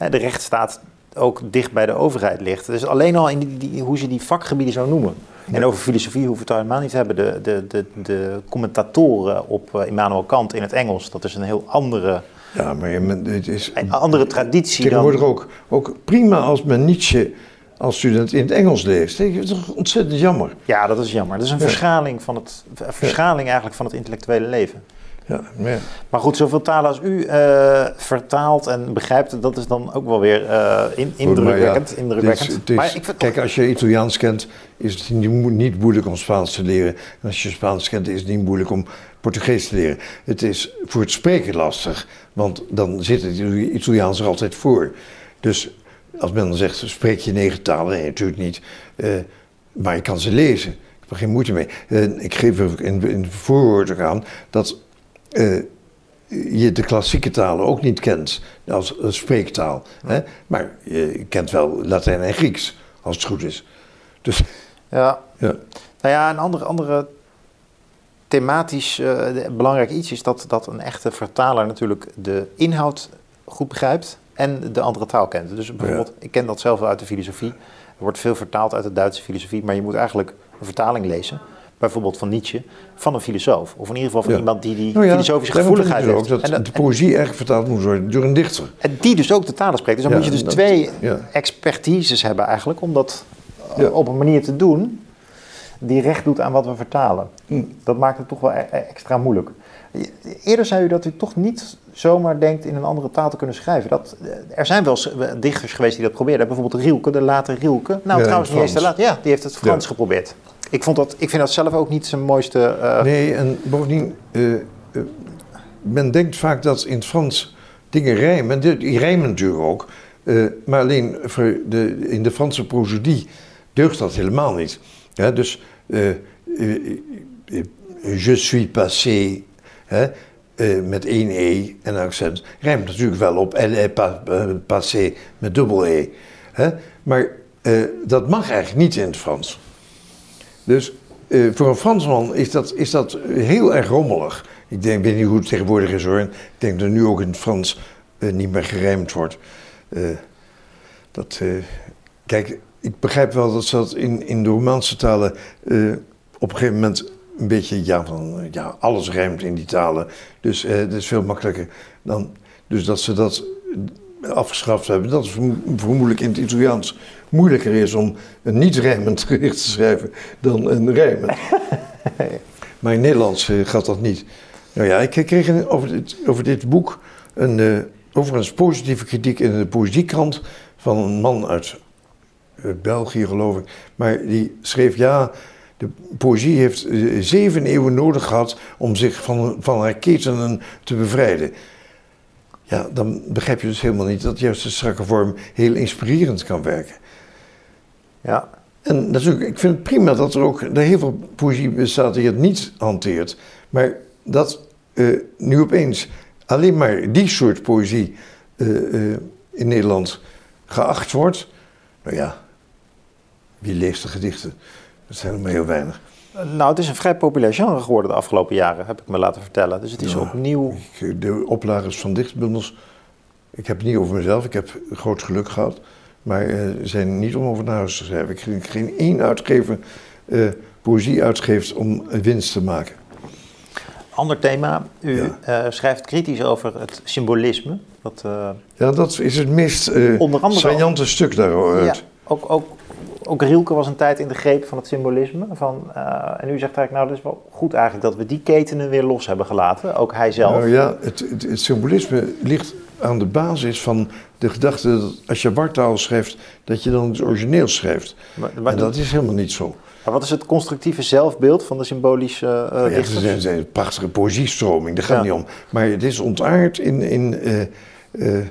De rechtsstaat ook dicht bij de overheid ligt. Dus alleen al in die, die- hoe ze die vakgebieden zo noemen. En over filosofie hoeven we het al helemaal niet te hebben. De, de, de, de commentatoren op Immanuel Kant in het Engels, dat is een heel andere, ja maar het is een andere traditie tegenwoordig dan... ook, ook prima als men Nietzsche als student in het Engels leest. Dat is toch ontzettend jammer. Ja, dat is jammer. Dat is een Ja. verschaling, van het, verschaling eigenlijk van het intellectuele leven. Ja, maar ja. Maar goed, zoveel talen als u eh, vertaalt en begrijpt, dat is dan ook wel weer eh, in, indrukwekkend. indrukwekkend. is- het is- maar ik kijk, als je Italiaans kent, is het niet moeilijk om Spaans te leren. En als je Spaans kent, is het niet moeilijk om Portugees te leren. Het is voor het spreken lastig, want dan zit het Italiaans er altijd voor. Dus als men dan zegt, spreek je negen talen? Nee, natuurlijk niet. Eh, maar je kan ze lezen. Ik heb er geen moeite mee. En ik geef er in, in het voorwoord ook aan dat eh, je de klassieke talen ook niet kent als, als spreektaal. Hè? Maar je kent wel Latijn en Grieks, als het goed is. Dus ja, ja, nou ja, een andere, andere thematisch eh, belangrijk iets is dat, dat een echte vertaler natuurlijk de inhoud goed begrijpt en de andere taal kent. Dus bijvoorbeeld, ik ken dat zelf wel uit de filosofie. Er wordt veel vertaald uit de Duitse filosofie, maar je moet eigenlijk een vertaling lezen. Bijvoorbeeld van Nietzsche, van een filosoof. Of in ieder geval van Ja. iemand die die Nou ja, filosofische gevoeligheid dus heeft. ook dat En de poëzie erg vertaald moet worden door een dichter. En die dus ook de talen spreekt. Dus dan Ja, moet je dus dat- twee ja. expertises hebben eigenlijk om dat eh, Ja. op een manier te doen die recht doet aan wat we vertalen. Hm. Dat maakt het toch wel e- e- extra moeilijk. Eerder zei u dat u toch niet zomaar denkt in een andere taal te kunnen schrijven. Dat, eh, er zijn wel dichters geweest die dat probeerden. Bijvoorbeeld Rielke, de late Rielke. Nou, Ja, trouwens niet eens de late. Ja, die heeft het Frans Ja. geprobeerd. Ik, vond dat, ik vind dat zelf ook niet zijn mooiste... eh, Nee, en bovendien, eh, men denkt vaak dat in het Frans dingen rijmen. Die, rijmen natuurlijk ook. maar alleen voor de, in de Franse prosodie deugt dat helemaal niet. Ja, dus je suis passé hè, eh, met één e en accent rijmt natuurlijk wel op pa- eh, passé met dubbel e. Hè? Maar eh, dat mag eigenlijk niet in het Frans. Dus voor een Fransman is dat, is dat heel erg rommelig. Ik denk, weet niet hoe het tegenwoordig is hoor. Ik denk dat nu ook in het Frans niet meer gerijmd wordt. Dat, kijk, ik begrijp wel dat ze dat in, in de Romaanse talen op een gegeven moment een beetje, ja, van, ja, alles rijmt in die talen. Dus eh dat is veel makkelijker dan. Dus dat ze dat afgeschaft hebben, dat is vermo- vermoedelijk in het Italiaans moeilijker is om een niet-rijmend *laughs* gedicht te schrijven dan een rijmend. *laughs* maar in Nederlands eh, gaat dat niet. Nou ja, ik kreeg een- over dit, over dit boek een eh, overigens positieve kritiek in de Poëziekrant van een man uit eh, België, geloof ik. Maar die schreef, ja, de poëzie heeft eh, zeven eeuwen nodig gehad om zich van, van haar ketenen te bevrijden. Ja, dan begrijp je dus helemaal niet dat juist de strakke vorm heel inspirerend kan werken. Ja. En natuurlijk, ik vind het prima dat er ook er heel veel poëzie bestaat die het niet hanteert. Maar dat uh, nu opeens alleen maar die soort poëzie uh, in Nederland geacht wordt. Nou ja, wie leest de gedichten? Dat zijn er maar heel weinig. Nou, het is een vrij populair genre geworden de afgelopen jaren, heb ik me laten vertellen. Dus het is ja, opnieuw. De oplagers van dichtbundels. Ik heb het niet over mezelf, ik heb groot geluk gehad. Maar uh, zijn niet om over naar huis te schrijven. Ik geen, geen één uitgever uh, poëzie uitgeeft om winst te maken. Ander thema. U ja. uh, schrijft kritisch over het symbolisme. Dat, ja, dat is het meest saillante stuk daaruit. Ja, ook, ook ook Rielke was een tijd in de greep van het symbolisme. Van, uh, en u zegt eigenlijk, nou, dat is wel goed eigenlijk dat we die ketenen weer los hebben gelaten. Ook hij zelf. Nou ja, het, het, het symbolisme ligt aan de basis van de gedachte dat als je wartaal schrijft, dat je dan het origineel schrijft. Maar, maar en dat is helemaal niet zo. Maar wat is het constructieve zelfbeeld van de symbolische uh, ja, Het is een, een prachtige poëziestroming, daar gaat ja. niet om. Maar het is ontaard in... in uh, uh,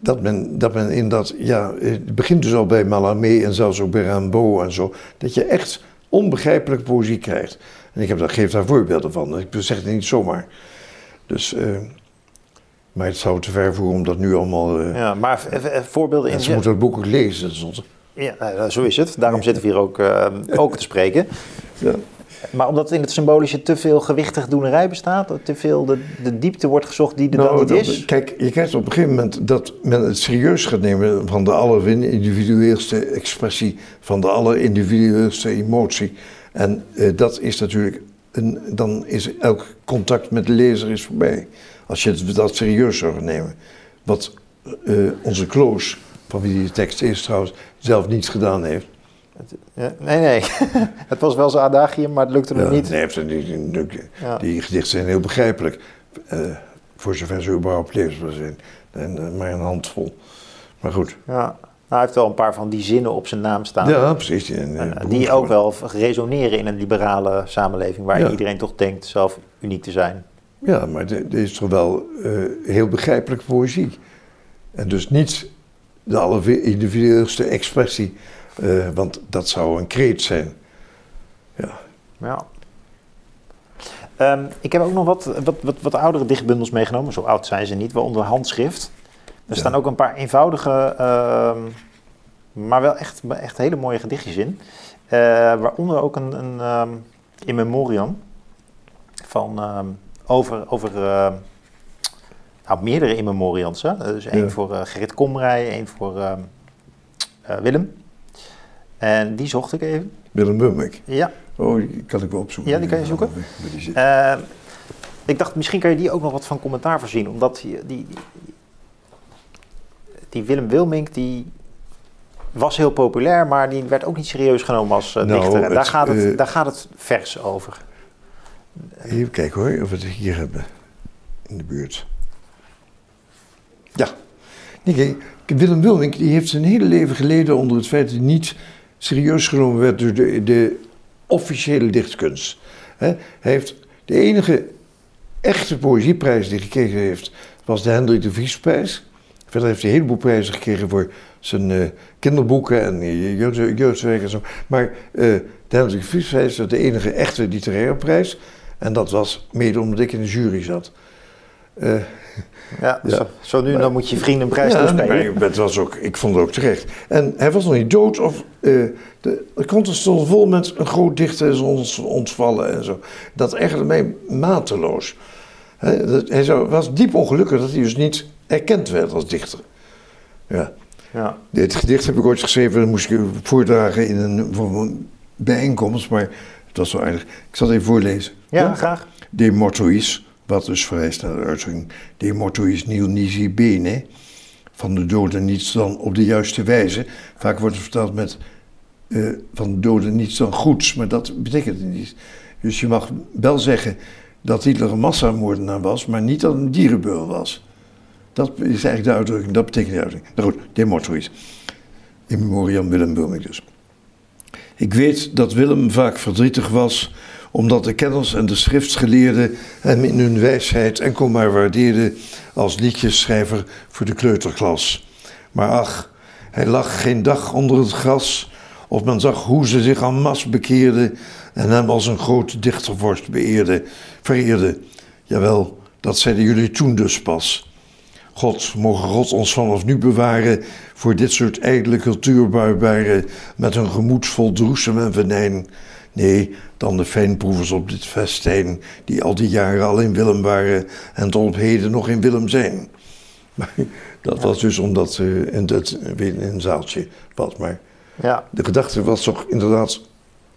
dat men, dat men in dat, ja, het begint dus al bij Mallarmé en zelfs ook bij Rimbaud en zo, dat je echt onbegrijpelijke poëzie krijgt. En ik heb geef daar voorbeelden van, ik zeg het niet zomaar. Dus, uh, maar het zou te ver voeren om dat nu allemaal... Uh, ja, maar voorbeelden in... Ze moeten het boek ook lezen. Soms. Ja, nou, zo is het. Daarom zitten we hier ook, uh, ook te spreken. Ja. Maar omdat in het symbolische te veel gewichtig doenerij bestaat, te veel de, de diepte wordt gezocht die er nou, dan niet is? Kijk, je krijgt op een gegeven moment dat men het serieus gaat nemen van de allerindividueelste expressie, van de allerindividueelste emotie. En uh, dat is natuurlijk, een, dan is elk contact met de lezer is voorbij. Als je het, dat serieus zou nemen. Wat uh, onze Kloos, van wie die tekst is trouwens, zelf niets gedaan heeft. Ja, nee, nee. *laughs* het was wel zijn adagium, maar het lukte hem niet. Nee, die, die gedichten zijn heel begrijpelijk. Uh, voor zover ze überhaupt leesbaar zijn. En, uh, maar een handvol. Maar goed. Ja. Nou, hij heeft wel een paar van die zinnen op zijn naam staan. Ja, precies. Die, die ook wel resoneren in een liberale samenleving, waar ja. iedereen toch denkt zelf uniek te zijn. Ja, maar dit is toch wel heel begrijpelijke poëzie. En dus niet de allerindividueelste expressie uh, want dat zou een kreet zijn. Ja. ja. Um, ik heb ook nog wat, wat, wat, wat, oudere dichtbundels meegenomen. Zo oud zijn ze niet, waaronder handschrift. Er staan ook een paar eenvoudige, uh, maar wel echt, echt hele mooie gedichtjes in. Uh, waaronder ook een, een um, in memoriam van um, over, over uh, nou, meerdere in memoriams. Hè? Dus één ja. voor uh, Gerrit Komrij, één voor Willem. En die zocht ik even. Willem Bummek? Ja. Oh, die kan ik wel opzoeken. Ja, die kan je zoeken. Uh, ik dacht, misschien kan je die ook nog wat van commentaar voorzien. Omdat die, die, die Willem Wilmink, die was heel populair, maar die werd ook niet serieus genomen als uh, nou, dichter. En daar, gaat het, uh, daar gaat het vers over. Even kijken hoor, of we het hier hebben. In de buurt. Ja. Nee, Willem Wilmink die heeft zijn hele leven geleden onder het feit dat hij niet serieus genomen werd door de, de officiële dichtkunst. Heeft de enige echte poëzieprijs die hij gekregen heeft, was de Hendrik de Vriesprijs. Verder heeft hij een heleboel prijzen gekregen voor zijn uh, kinderboeken en jeugd, jeugdwerk en zo. Maar uh, de Hendrik de Vriesprijs was de enige echte literaire prijs. En dat was mede omdat ik in de jury zat. Uh, ja, ja. Zo, zo, nu dan moet je vrienden een prijs ja, toespelen. het was ook, ik vond het ook terecht. En hij was nog niet dood. Of, uh, de, de stond vol met een groot dichter is ons ontvallen en zo. Dat ergerde mij mateloos. Hij, dat, hij zou, was diep ongelukkig dat hij dus niet erkend werd als dichter. Ja. ja. Dit gedicht heb ik ooit geschreven, dat moest ik voordragen in een, bijeenkomst, maar het was zo aardig. Ik zal het even voorlezen. Ja, ja? graag. De mortuis wat dus vereist naar de uitdrukking de mortuis nil nisi bene, van de doden niets dan op de juiste wijze. Vaak wordt het verteld met uh, van de doden niets dan goeds, maar dat betekent niet. Dus je mag wel zeggen dat Hitler een massamoordenaar was, maar niet dat een dierenbeul was. Dat is eigenlijk de uitdrukking, dat betekent de uitdrukking. Nou goed, de mortuis. In memoriam Willem Wilming dus. Ik weet dat Willem vaak verdrietig was omdat de kenners en de schriftgeleerden hem in hun wijsheid enkel maar waardeerden als liedjesschrijver voor de kleuterklas. Maar ach, Hij lag geen dag onder het gras, of men zag hoe ze zich en masse bekeerden en hem als een grote dichtervorst beëerde, vereerde. Jawel, dat zeiden jullie toen dus pas. God, mogen God ons vanaf nu bewaren voor dit soort ijdele cultuurbarbaren met een gemoed vol droesem en venijn. Nee, dan de fijnproevers op dit festijn, die al die jaren al in Willem waren en tot op heden nog in Willem zijn. *laughs* Maar dat was dus omdat ze in, het, in een zaaltje was. Maar Ja, de gedachte was toch inderdaad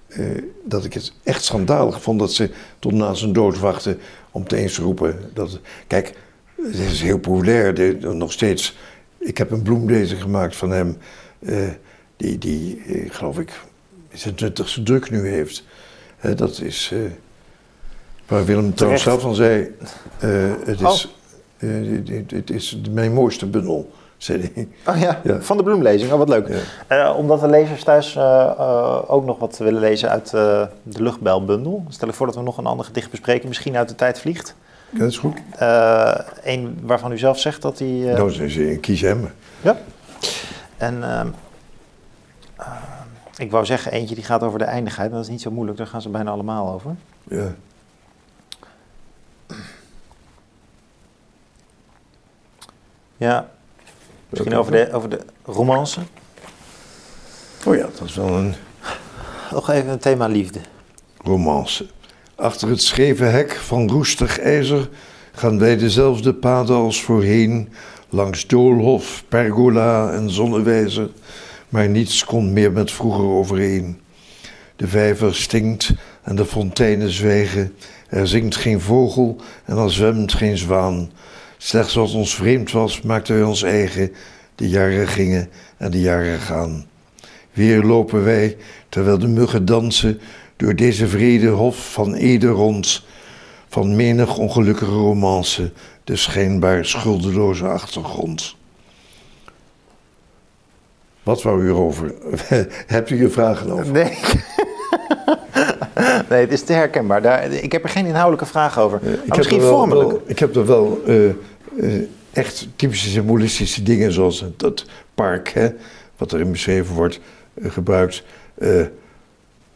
eh, dat ik het echt schandalig vond dat ze tot na zijn dood wachten om te eens te roepen. Dat, kijk, het is heel populair, de- nog steeds. Ik heb een bloemlezer gemaakt van hem, eh, die, die eh, geloof ik, zijn twintigste druk nu heeft. Hè, dat is, eh, waar Willem trouwens zelf van zei, eh, het, is, eh, het, het is mijn mooiste bundel, zei hij. Oh ja, Ja. van de bloemlezing. Oh, wat leuk. Ja. Eh, omdat de lezers thuis eh, eh, ook nog wat willen lezen uit eh, de luchtbelbundel. Stel ik voor dat we nog een ander gedicht bespreken, misschien uit de tijd vliegt. Dat is goed. Eén waarvan u zelf zegt dat hij... eh, Nou, ze- ze- kies hem. Ja. En ehm, ik wou zeggen, eentje die gaat over de eindigheid, maar dat is niet zo moeilijk, daar gaan ze bijna allemaal over. Ja. Ja, misschien over de, over de romance. Oh ja, dat is wel een Nog even een thema liefde. romance. Achter het scheve hek van roestig ijzer gaan wij dezelfde paden als voorheen, langs doolhof, pergola en zonnewijzer, maar niets komt meer met vroeger overeen. De vijver stinkt en de fonteinen zwijgen, er zingt geen vogel en er zwemt geen zwaan. Slechts wat ons vreemd was, maakten wij ons eigen, de jaren gingen en de jaren gaan. Weer lopen wij, terwijl de muggen dansen, door deze vrede hof van Ede rond, van menig ongelukkige romance, de schijnbaar schuldeloze achtergrond. Wat wou u erover? *laughs* Hebt u je vragen over? Nee. *laughs* nee, het is te herkenbaar. Daar, ik heb er geen inhoudelijke vraag over. Eh, maar misschien wel- vormelijk. wel- ik heb er wel eh, eh, echt typische symbolistische dingen, zoals dat park, hè, wat erin beschreven wordt, gebruikt.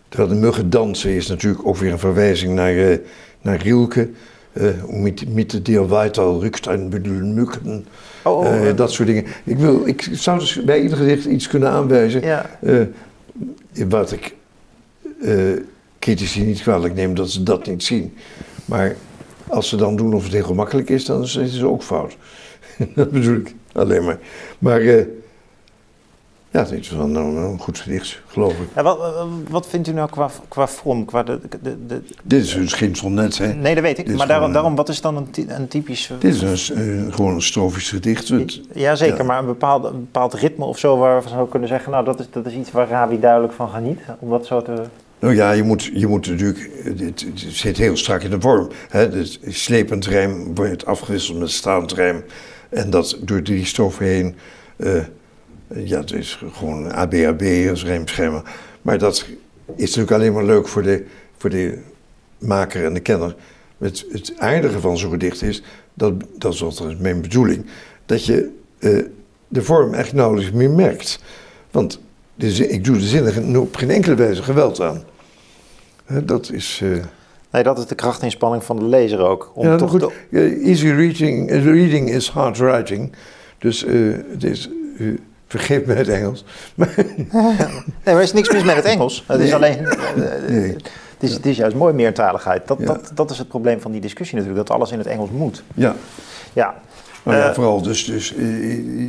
Terwijl de muggen dansen is natuurlijk ook weer een verwijzing naar, naar Rielke. Eh mit, mit der weiter rukt ein Bündel Mücken. Oh, oh, Eh, eh, dat soort dingen. Ik, wil, ik zou dus bij ieder gedicht iets kunnen aanwijzen. Ja, eh, wat ik critici niet kwalijk neem dat ze dat niet zien. Maar als ze dan doen of het heel gemakkelijk is, dan is het ook fout. *laughs* dat bedoel ik alleen maar. Maar ja, het is wel nou, een goed gedicht, geloof ik. Ja, wat, wat vindt u nou qua, qua vorm? Qua de, de, de, Dit is dus geen sonnet, hè. nee, dat weet ik. Maar daarom, daarom, wat is dan een, ty- een typisch... Dit is een, eh, gewoon een strofisch gedicht. Het- Ja, zeker, ja. maar een bepaald, een bepaald ritme of zo waar we zou kunnen zeggen, nou dat is, dat is iets waar Ravi duidelijk van geniet. Om dat zo te... Nou ja, je moet, je moet natuurlijk, het, het zit heel strak in de vorm. Hè? Het slepend rijm wordt afgewisseld met staand rijm. En dat door drie stoffen heen, eh, ja, het is gewoon ABAB als rijmschema. Maar dat is natuurlijk alleen maar leuk voor de, voor de maker en de kenner. Het, het aardige van zo'n gedicht is, dat, dat is altijd mijn bedoeling, dat je eh, de vorm echt nauwelijks meer merkt. Want de zin- ik doe de zinnen op geen enkele wijze geweld aan. Dat is. eh, Nee, dat is de krachtinspanning van de lezer ook. Om ja, toch goed. eh, easy reading, eh, reading is hard writing. Dus het is. Vergeef me het Engels. Maar, *laughs* Nee, maar er is niks mis met het Engels. Het is Nee. alleen... eh, Nee. Het is, het is juist mooi meertaligheid. Dat, Ja. dat, dat is het probleem van die discussie natuurlijk, dat alles in het Engels moet. ja, Ja, maar ja, Eh, vooral dus, dus eh,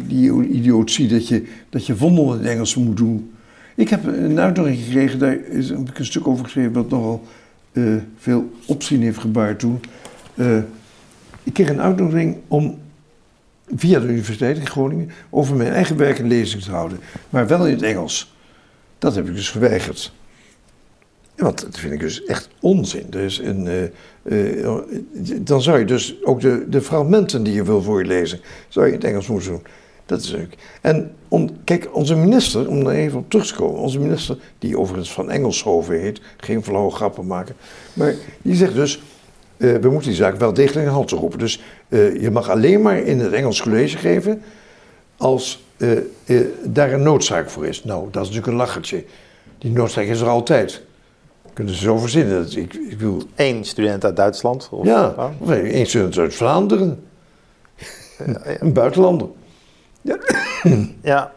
die idiotie dat je, dat je vondel in het Engels moet doen. Ik heb een uitnodiging gekregen, daar is, heb ik een stuk over geschreven wat nogal veel opzien heeft gebaard toen. Ik kreeg een uitnodiging om via de Universiteit in Groningen over mijn eigen werk een lezing te houden, maar wel in het Engels. Dat heb ik dus geweigerd. Want dat vind ik dus echt onzin. Dus een, eh, eh, dan zou je dus ook de, de fragmenten die je wil voorlezen, zou je in het Engels moeten doen. Dat is leuk. En om, kijk, onze minister, om daar even op terug te komen, onze minister, die overigens van Engelshoven heet, geen flauwe grappen maken, maar die zegt dus, eh, we moeten die zaak wel degelijk in hand roepen. Dus eh, je mag alleen maar in het Engels college geven als eh, daar een noodzaak voor is. Nou, dat is natuurlijk een lachertje. Die noodzaak is er altijd. Kunnen ze zo verzinnen. Dat ik, ik wil, Eén student uit Duitsland? Of, ja, Oh. of één student uit Vlaanderen. ja. Een buitenlander. Ja. Ja.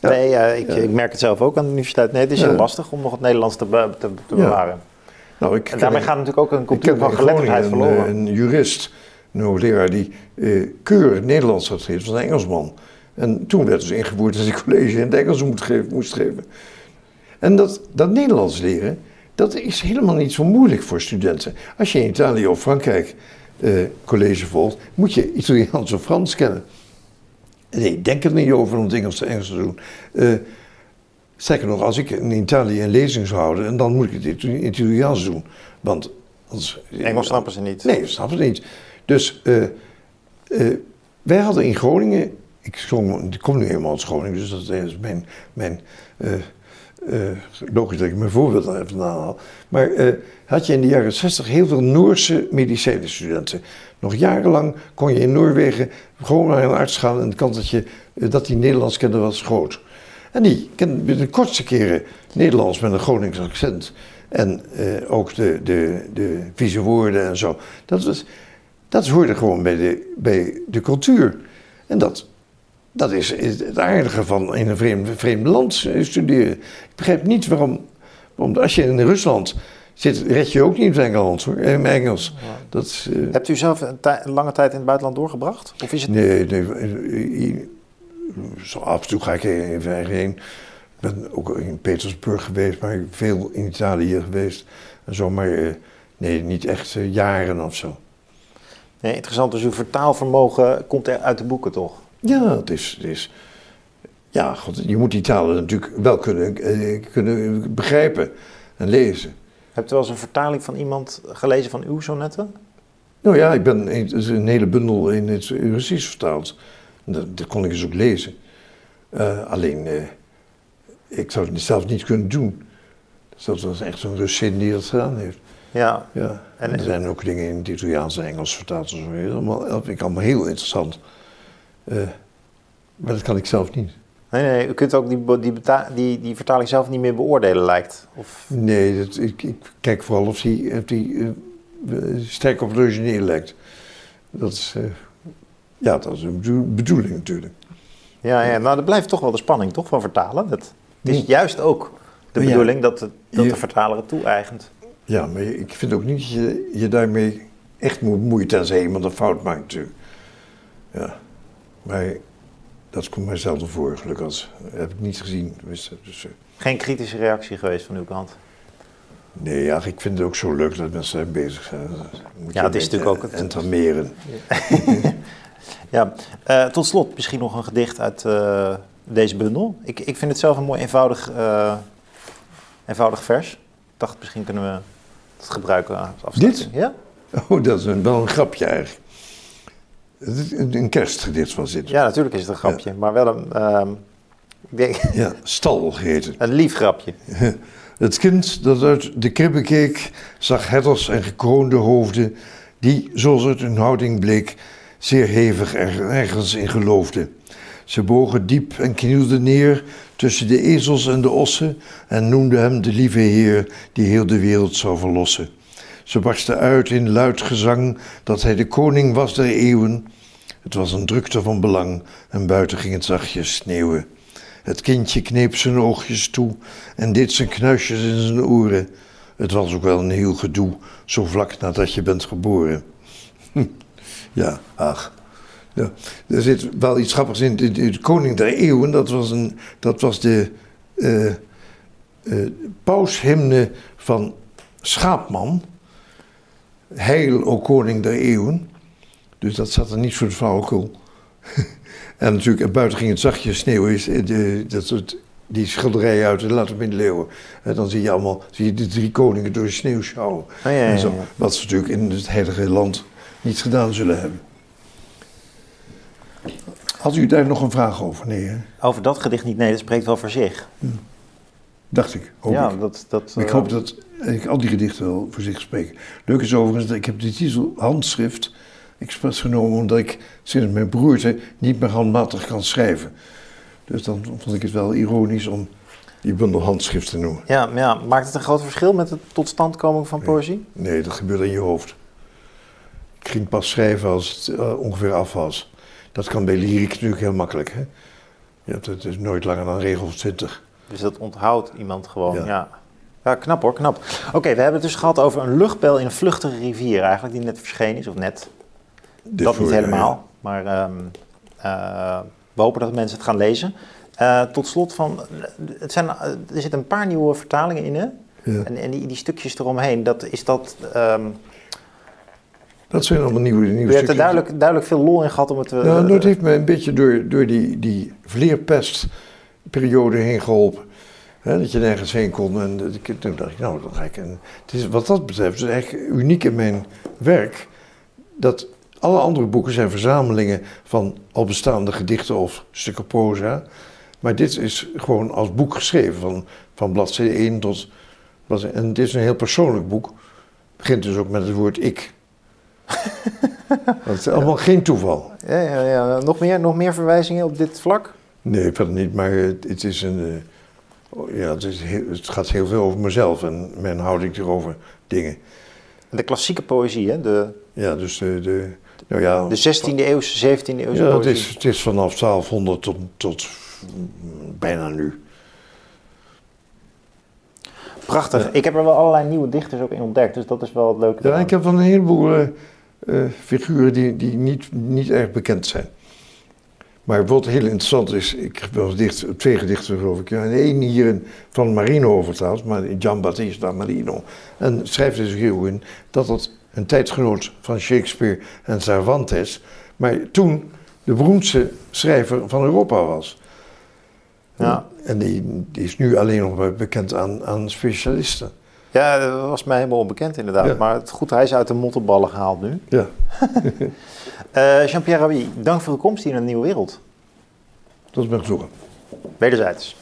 Nee, ik, ik merk het zelf ook aan de universiteit. Nee, het is heel lastig om nog het Nederlands te, be- te, bewaren. Nou, ik En daarmee ken- gaat natuurlijk ook een Ik cultuur van geletterdheid verloren. Een, een jurist, een hoogleraar, die eh keurig Nederlands had gegeven, was een Engelsman. En toen werd dus ingevoerd dat hij college in het Engels moest geven. Moest geven. En dat, dat Nederlands leren, dat is helemaal niet zo moeilijk voor studenten. Als je in Italië of Frankrijk eh, college volgt, moet je Italiaans of Frans kennen. Nee, denk er niet over om het Engels te Engels te doen. Eh sterker nog, als ik in Italië een lezing zou houden, en dan moet ik het in het Italiaans doen. Want anders, Engels snappen ze niet. Nee, dat snap ik niet. Dus eh, eh, wij hadden in Groningen, ik, zong, ik kom nu helemaal uit Groningen, dus dat is mijn, mijn eh, logisch dat ik mijn voorbeeld daar even aanhaal. Maar had je in de jaren 60 heel veel Noorse medicijnenstudenten. Nog jarenlang kon je in Noorwegen gewoon naar een arts gaan en de kans dat, je, dat die Nederlands kende was groot. En die kenden de kortste keren Nederlands met een Gronings accent. En eh, ook de, de, de vieze woorden en zo. Dat, was, dat hoorde gewoon bij de, bij de cultuur. En dat, dat is het aardige van in een vreemd, vreemd land eh, studeren. Ik begrijp niet waarom, waarom. Als je in Rusland zit, red je ook niet in het Engels hoor. In Engels. Dat, eh, Hebt u zelf een, lange tijd in het buitenland doorgebracht? Of is het... Nee, nee eh, eh, zo af en toe ga ik even heen. Ik ben ook in Petersburg geweest, maar veel in Italië geweest. En zo, maar eh, nee, niet echt eh, jaren of zo. Nee, interessant, dus uw vertaalvermogen komt er uit de boeken toch? Ja, het is, het is ja, god, je moet die talen natuurlijk wel kunnen, eh, kunnen begrijpen en lezen. Hebt u wel eens een vertaling van iemand gelezen van uw sonnetten? Nou ja, ik ben is een hele bundel in het Russisch vertaald. Dat, dat kon ik dus ook lezen. Eh, alleen, eh, ik zou het zelf niet kunnen doen. Dus dat was echt zo'n Russin die dat gedaan heeft. Ja. Ja. En- En, er zijn ook dingen in het Italiaans en Engels vertaald. en zo. Allemaal, dat vind ik allemaal heel interessant. Eh, maar dat kan ik zelf niet. Nee, nee, u kunt ook die, die, die, die vertaling zelf niet meer beoordelen, lijkt. Of... Nee, dat, ik, ik kijk vooral of die, of die sterk op origineel lijkt. Dat is, ja, dat is een bedoel- bedoeling natuurlijk. Ja, ja, nou, dat blijft toch wel de spanning toch, van vertalen. Het, het is juist ook de Ja. bedoeling dat, het, dat Je- de vertaler het toe-eigent. Ja, maar ik vind ook niet dat je je daarmee echt moet bemoeien tenzij iemand een fout maakt natuurlijk. Ja, maar dat komt mij zelden voor, gelukkig. Dat heb ik niet gezien. Dus, eh, Geen kritische reactie geweest van uw kant. nee, ja, ik vind het ook zo leuk dat mensen daar bezig zijn. Dat Ja, het is natuurlijk ook het- entameren. Ja, *laughs* eh, tot slot misschien nog een gedicht uit eh, deze bundel. Ik, ik vind het zelf een mooi eenvoudig, eh, eenvoudig vers. Ik dacht, misschien kunnen we het gebruiken als afsluiting. Ja? Oh, dat is een, wel een grapje eigenlijk. Het een, een kerstgedicht was dit. ja, natuurlijk is het een grapje, maar wel een, denk, *laughs* Ja, stal geheten. *laughs* een lief grapje. *laughs* Het kind dat uit de kribbe keek, zag herders en gekroonde hoofden, die, zoals uit hun houding bleek, zeer hevig er ergens in geloofden. Ze bogen diep en knielden neer tussen de ezels en de ossen en noemden hem de lieve Heer die heel de wereld zou verlossen. Ze barsten uit in luid gezang dat hij de koning was der eeuwen. Het was een drukte van belang en buiten ging het zachtjes sneeuwen. Het kindje kneep zijn oogjes toe en deed zijn knuisjes in zijn oren. Het was ook wel een heel gedoe, zo vlak nadat je bent geboren. Ja, ach. Ja, er zit wel iets grappigs in. De, de, de koning der eeuwen, dat was, een, dat was de eh, paushymne van Schaapman. Heil, o koning der eeuwen. Dus dat zat er niet voor de flauwekul. *laughs* en natuurlijk, en buiten ging het zachtjes sneeuwen. Is, eh, de, dat soort, die schilderijen uit de late middeleeuwen. En dan zie je allemaal zie je de drie koningen door de sneeuw sjouwen. ja, ja, ja. Wat ze natuurlijk in het heilige land niet gedaan zullen hebben. Had u daar nog een vraag over? Nee, hè? Over dat gedicht niet, nee, dat spreekt wel voor zich. dacht ik. Hoop ja, ik. dat, dat, ik eh, hoop dat ik al die gedichten wel voor zich spreken. Leuk is overigens dat ik heb de titel handschrift expres genomen omdat ik sinds mijn broerte niet meer handmatig kan schrijven. Dus dan vond ik het wel ironisch om die bundel handschrift te noemen. Ja, maar ja, maakt het een groot verschil met de totstandkoming van poëzie? Nee, dat gebeurt in je hoofd. Ik ging pas schrijven als het eh, ongeveer af was. Dat kan bij lyriek natuurlijk heel makkelijk. Hè? Het is nooit langer dan regel 20. Dus dat onthoudt iemand gewoon, ja. Ja. ja. knap hoor, knap. Oké, we hebben het dus gehad over een luchtbel in een vluchtige rivier eigenlijk, die net verschenen is, of net. Dit dat niet helemaal, maar ehm, eh, we hopen dat mensen het gaan lezen. Eh, tot slot van, het zijn, er zitten een paar nieuwe vertalingen in, hè? ja. En, en die, die stukjes eromheen, dat is dat... ehm Dat zijn allemaal nieuwe, nieuwe je hebt er duidelijk, duidelijk veel lol in gehad om het... eh, Nou, dat heeft me een beetje door, door die, die vleerpestperiode heen geholpen. Dat je nergens heen kon. En dat toen dacht ik, nou, dan ga ik. En het is, wat dat betreft is het eigenlijk uniek in mijn werk. Dat alle andere boeken zijn verzamelingen van al bestaande gedichten of stukken proza. Maar dit is gewoon als boek geschreven, van, van bladzijde 1 tot. En het is een heel persoonlijk boek. Het begint dus ook met het woord ik. *laughs* Dat is allemaal geen toeval. ja, ja, ja. Nog, meer, nog meer verwijzingen op dit vlak? Nee, verder niet, maar het, het is een. eh, oh, ja, het, is heel- het gaat heel veel over mezelf en mijn houding erover dingen. De klassieke poëzie, hè? De, Ja, dus de. de nou ja, de 16e eeuwse, 17e eeuwse ja, het poëzie. is, het is vanaf 1200 tot, tot bijna nu. Prachtig. Ja. Ik heb er wel allerlei nieuwe dichters ook in ontdekt, dus dat is wel het leuke. Ja, ik heb van een heleboel eh, eh, figuren die, die niet, niet erg bekend zijn. Maar wat heel interessant is, ik heb wel gedicht, twee gedichten geloof ik. En één hier van Marino vertaald, maar Gian Battista Marino. En schrijft dus heel in dat het een tijdgenoot van Shakespeare en Cervantes, maar toen de beroemdste schrijver van Europa was. Ja. En die, die is nu alleen nog bekend aan, aan specialisten. Ja, dat was mij helemaal onbekend inderdaad. Ja. Maar het goed, hij is uit de mottenballen gehaald nu. Ja, *laughs* Eh, Jean-Pierre Raby, dank voor uw komst hier in een nieuwe wereld. dat is mijn zoeken. Wederzijds.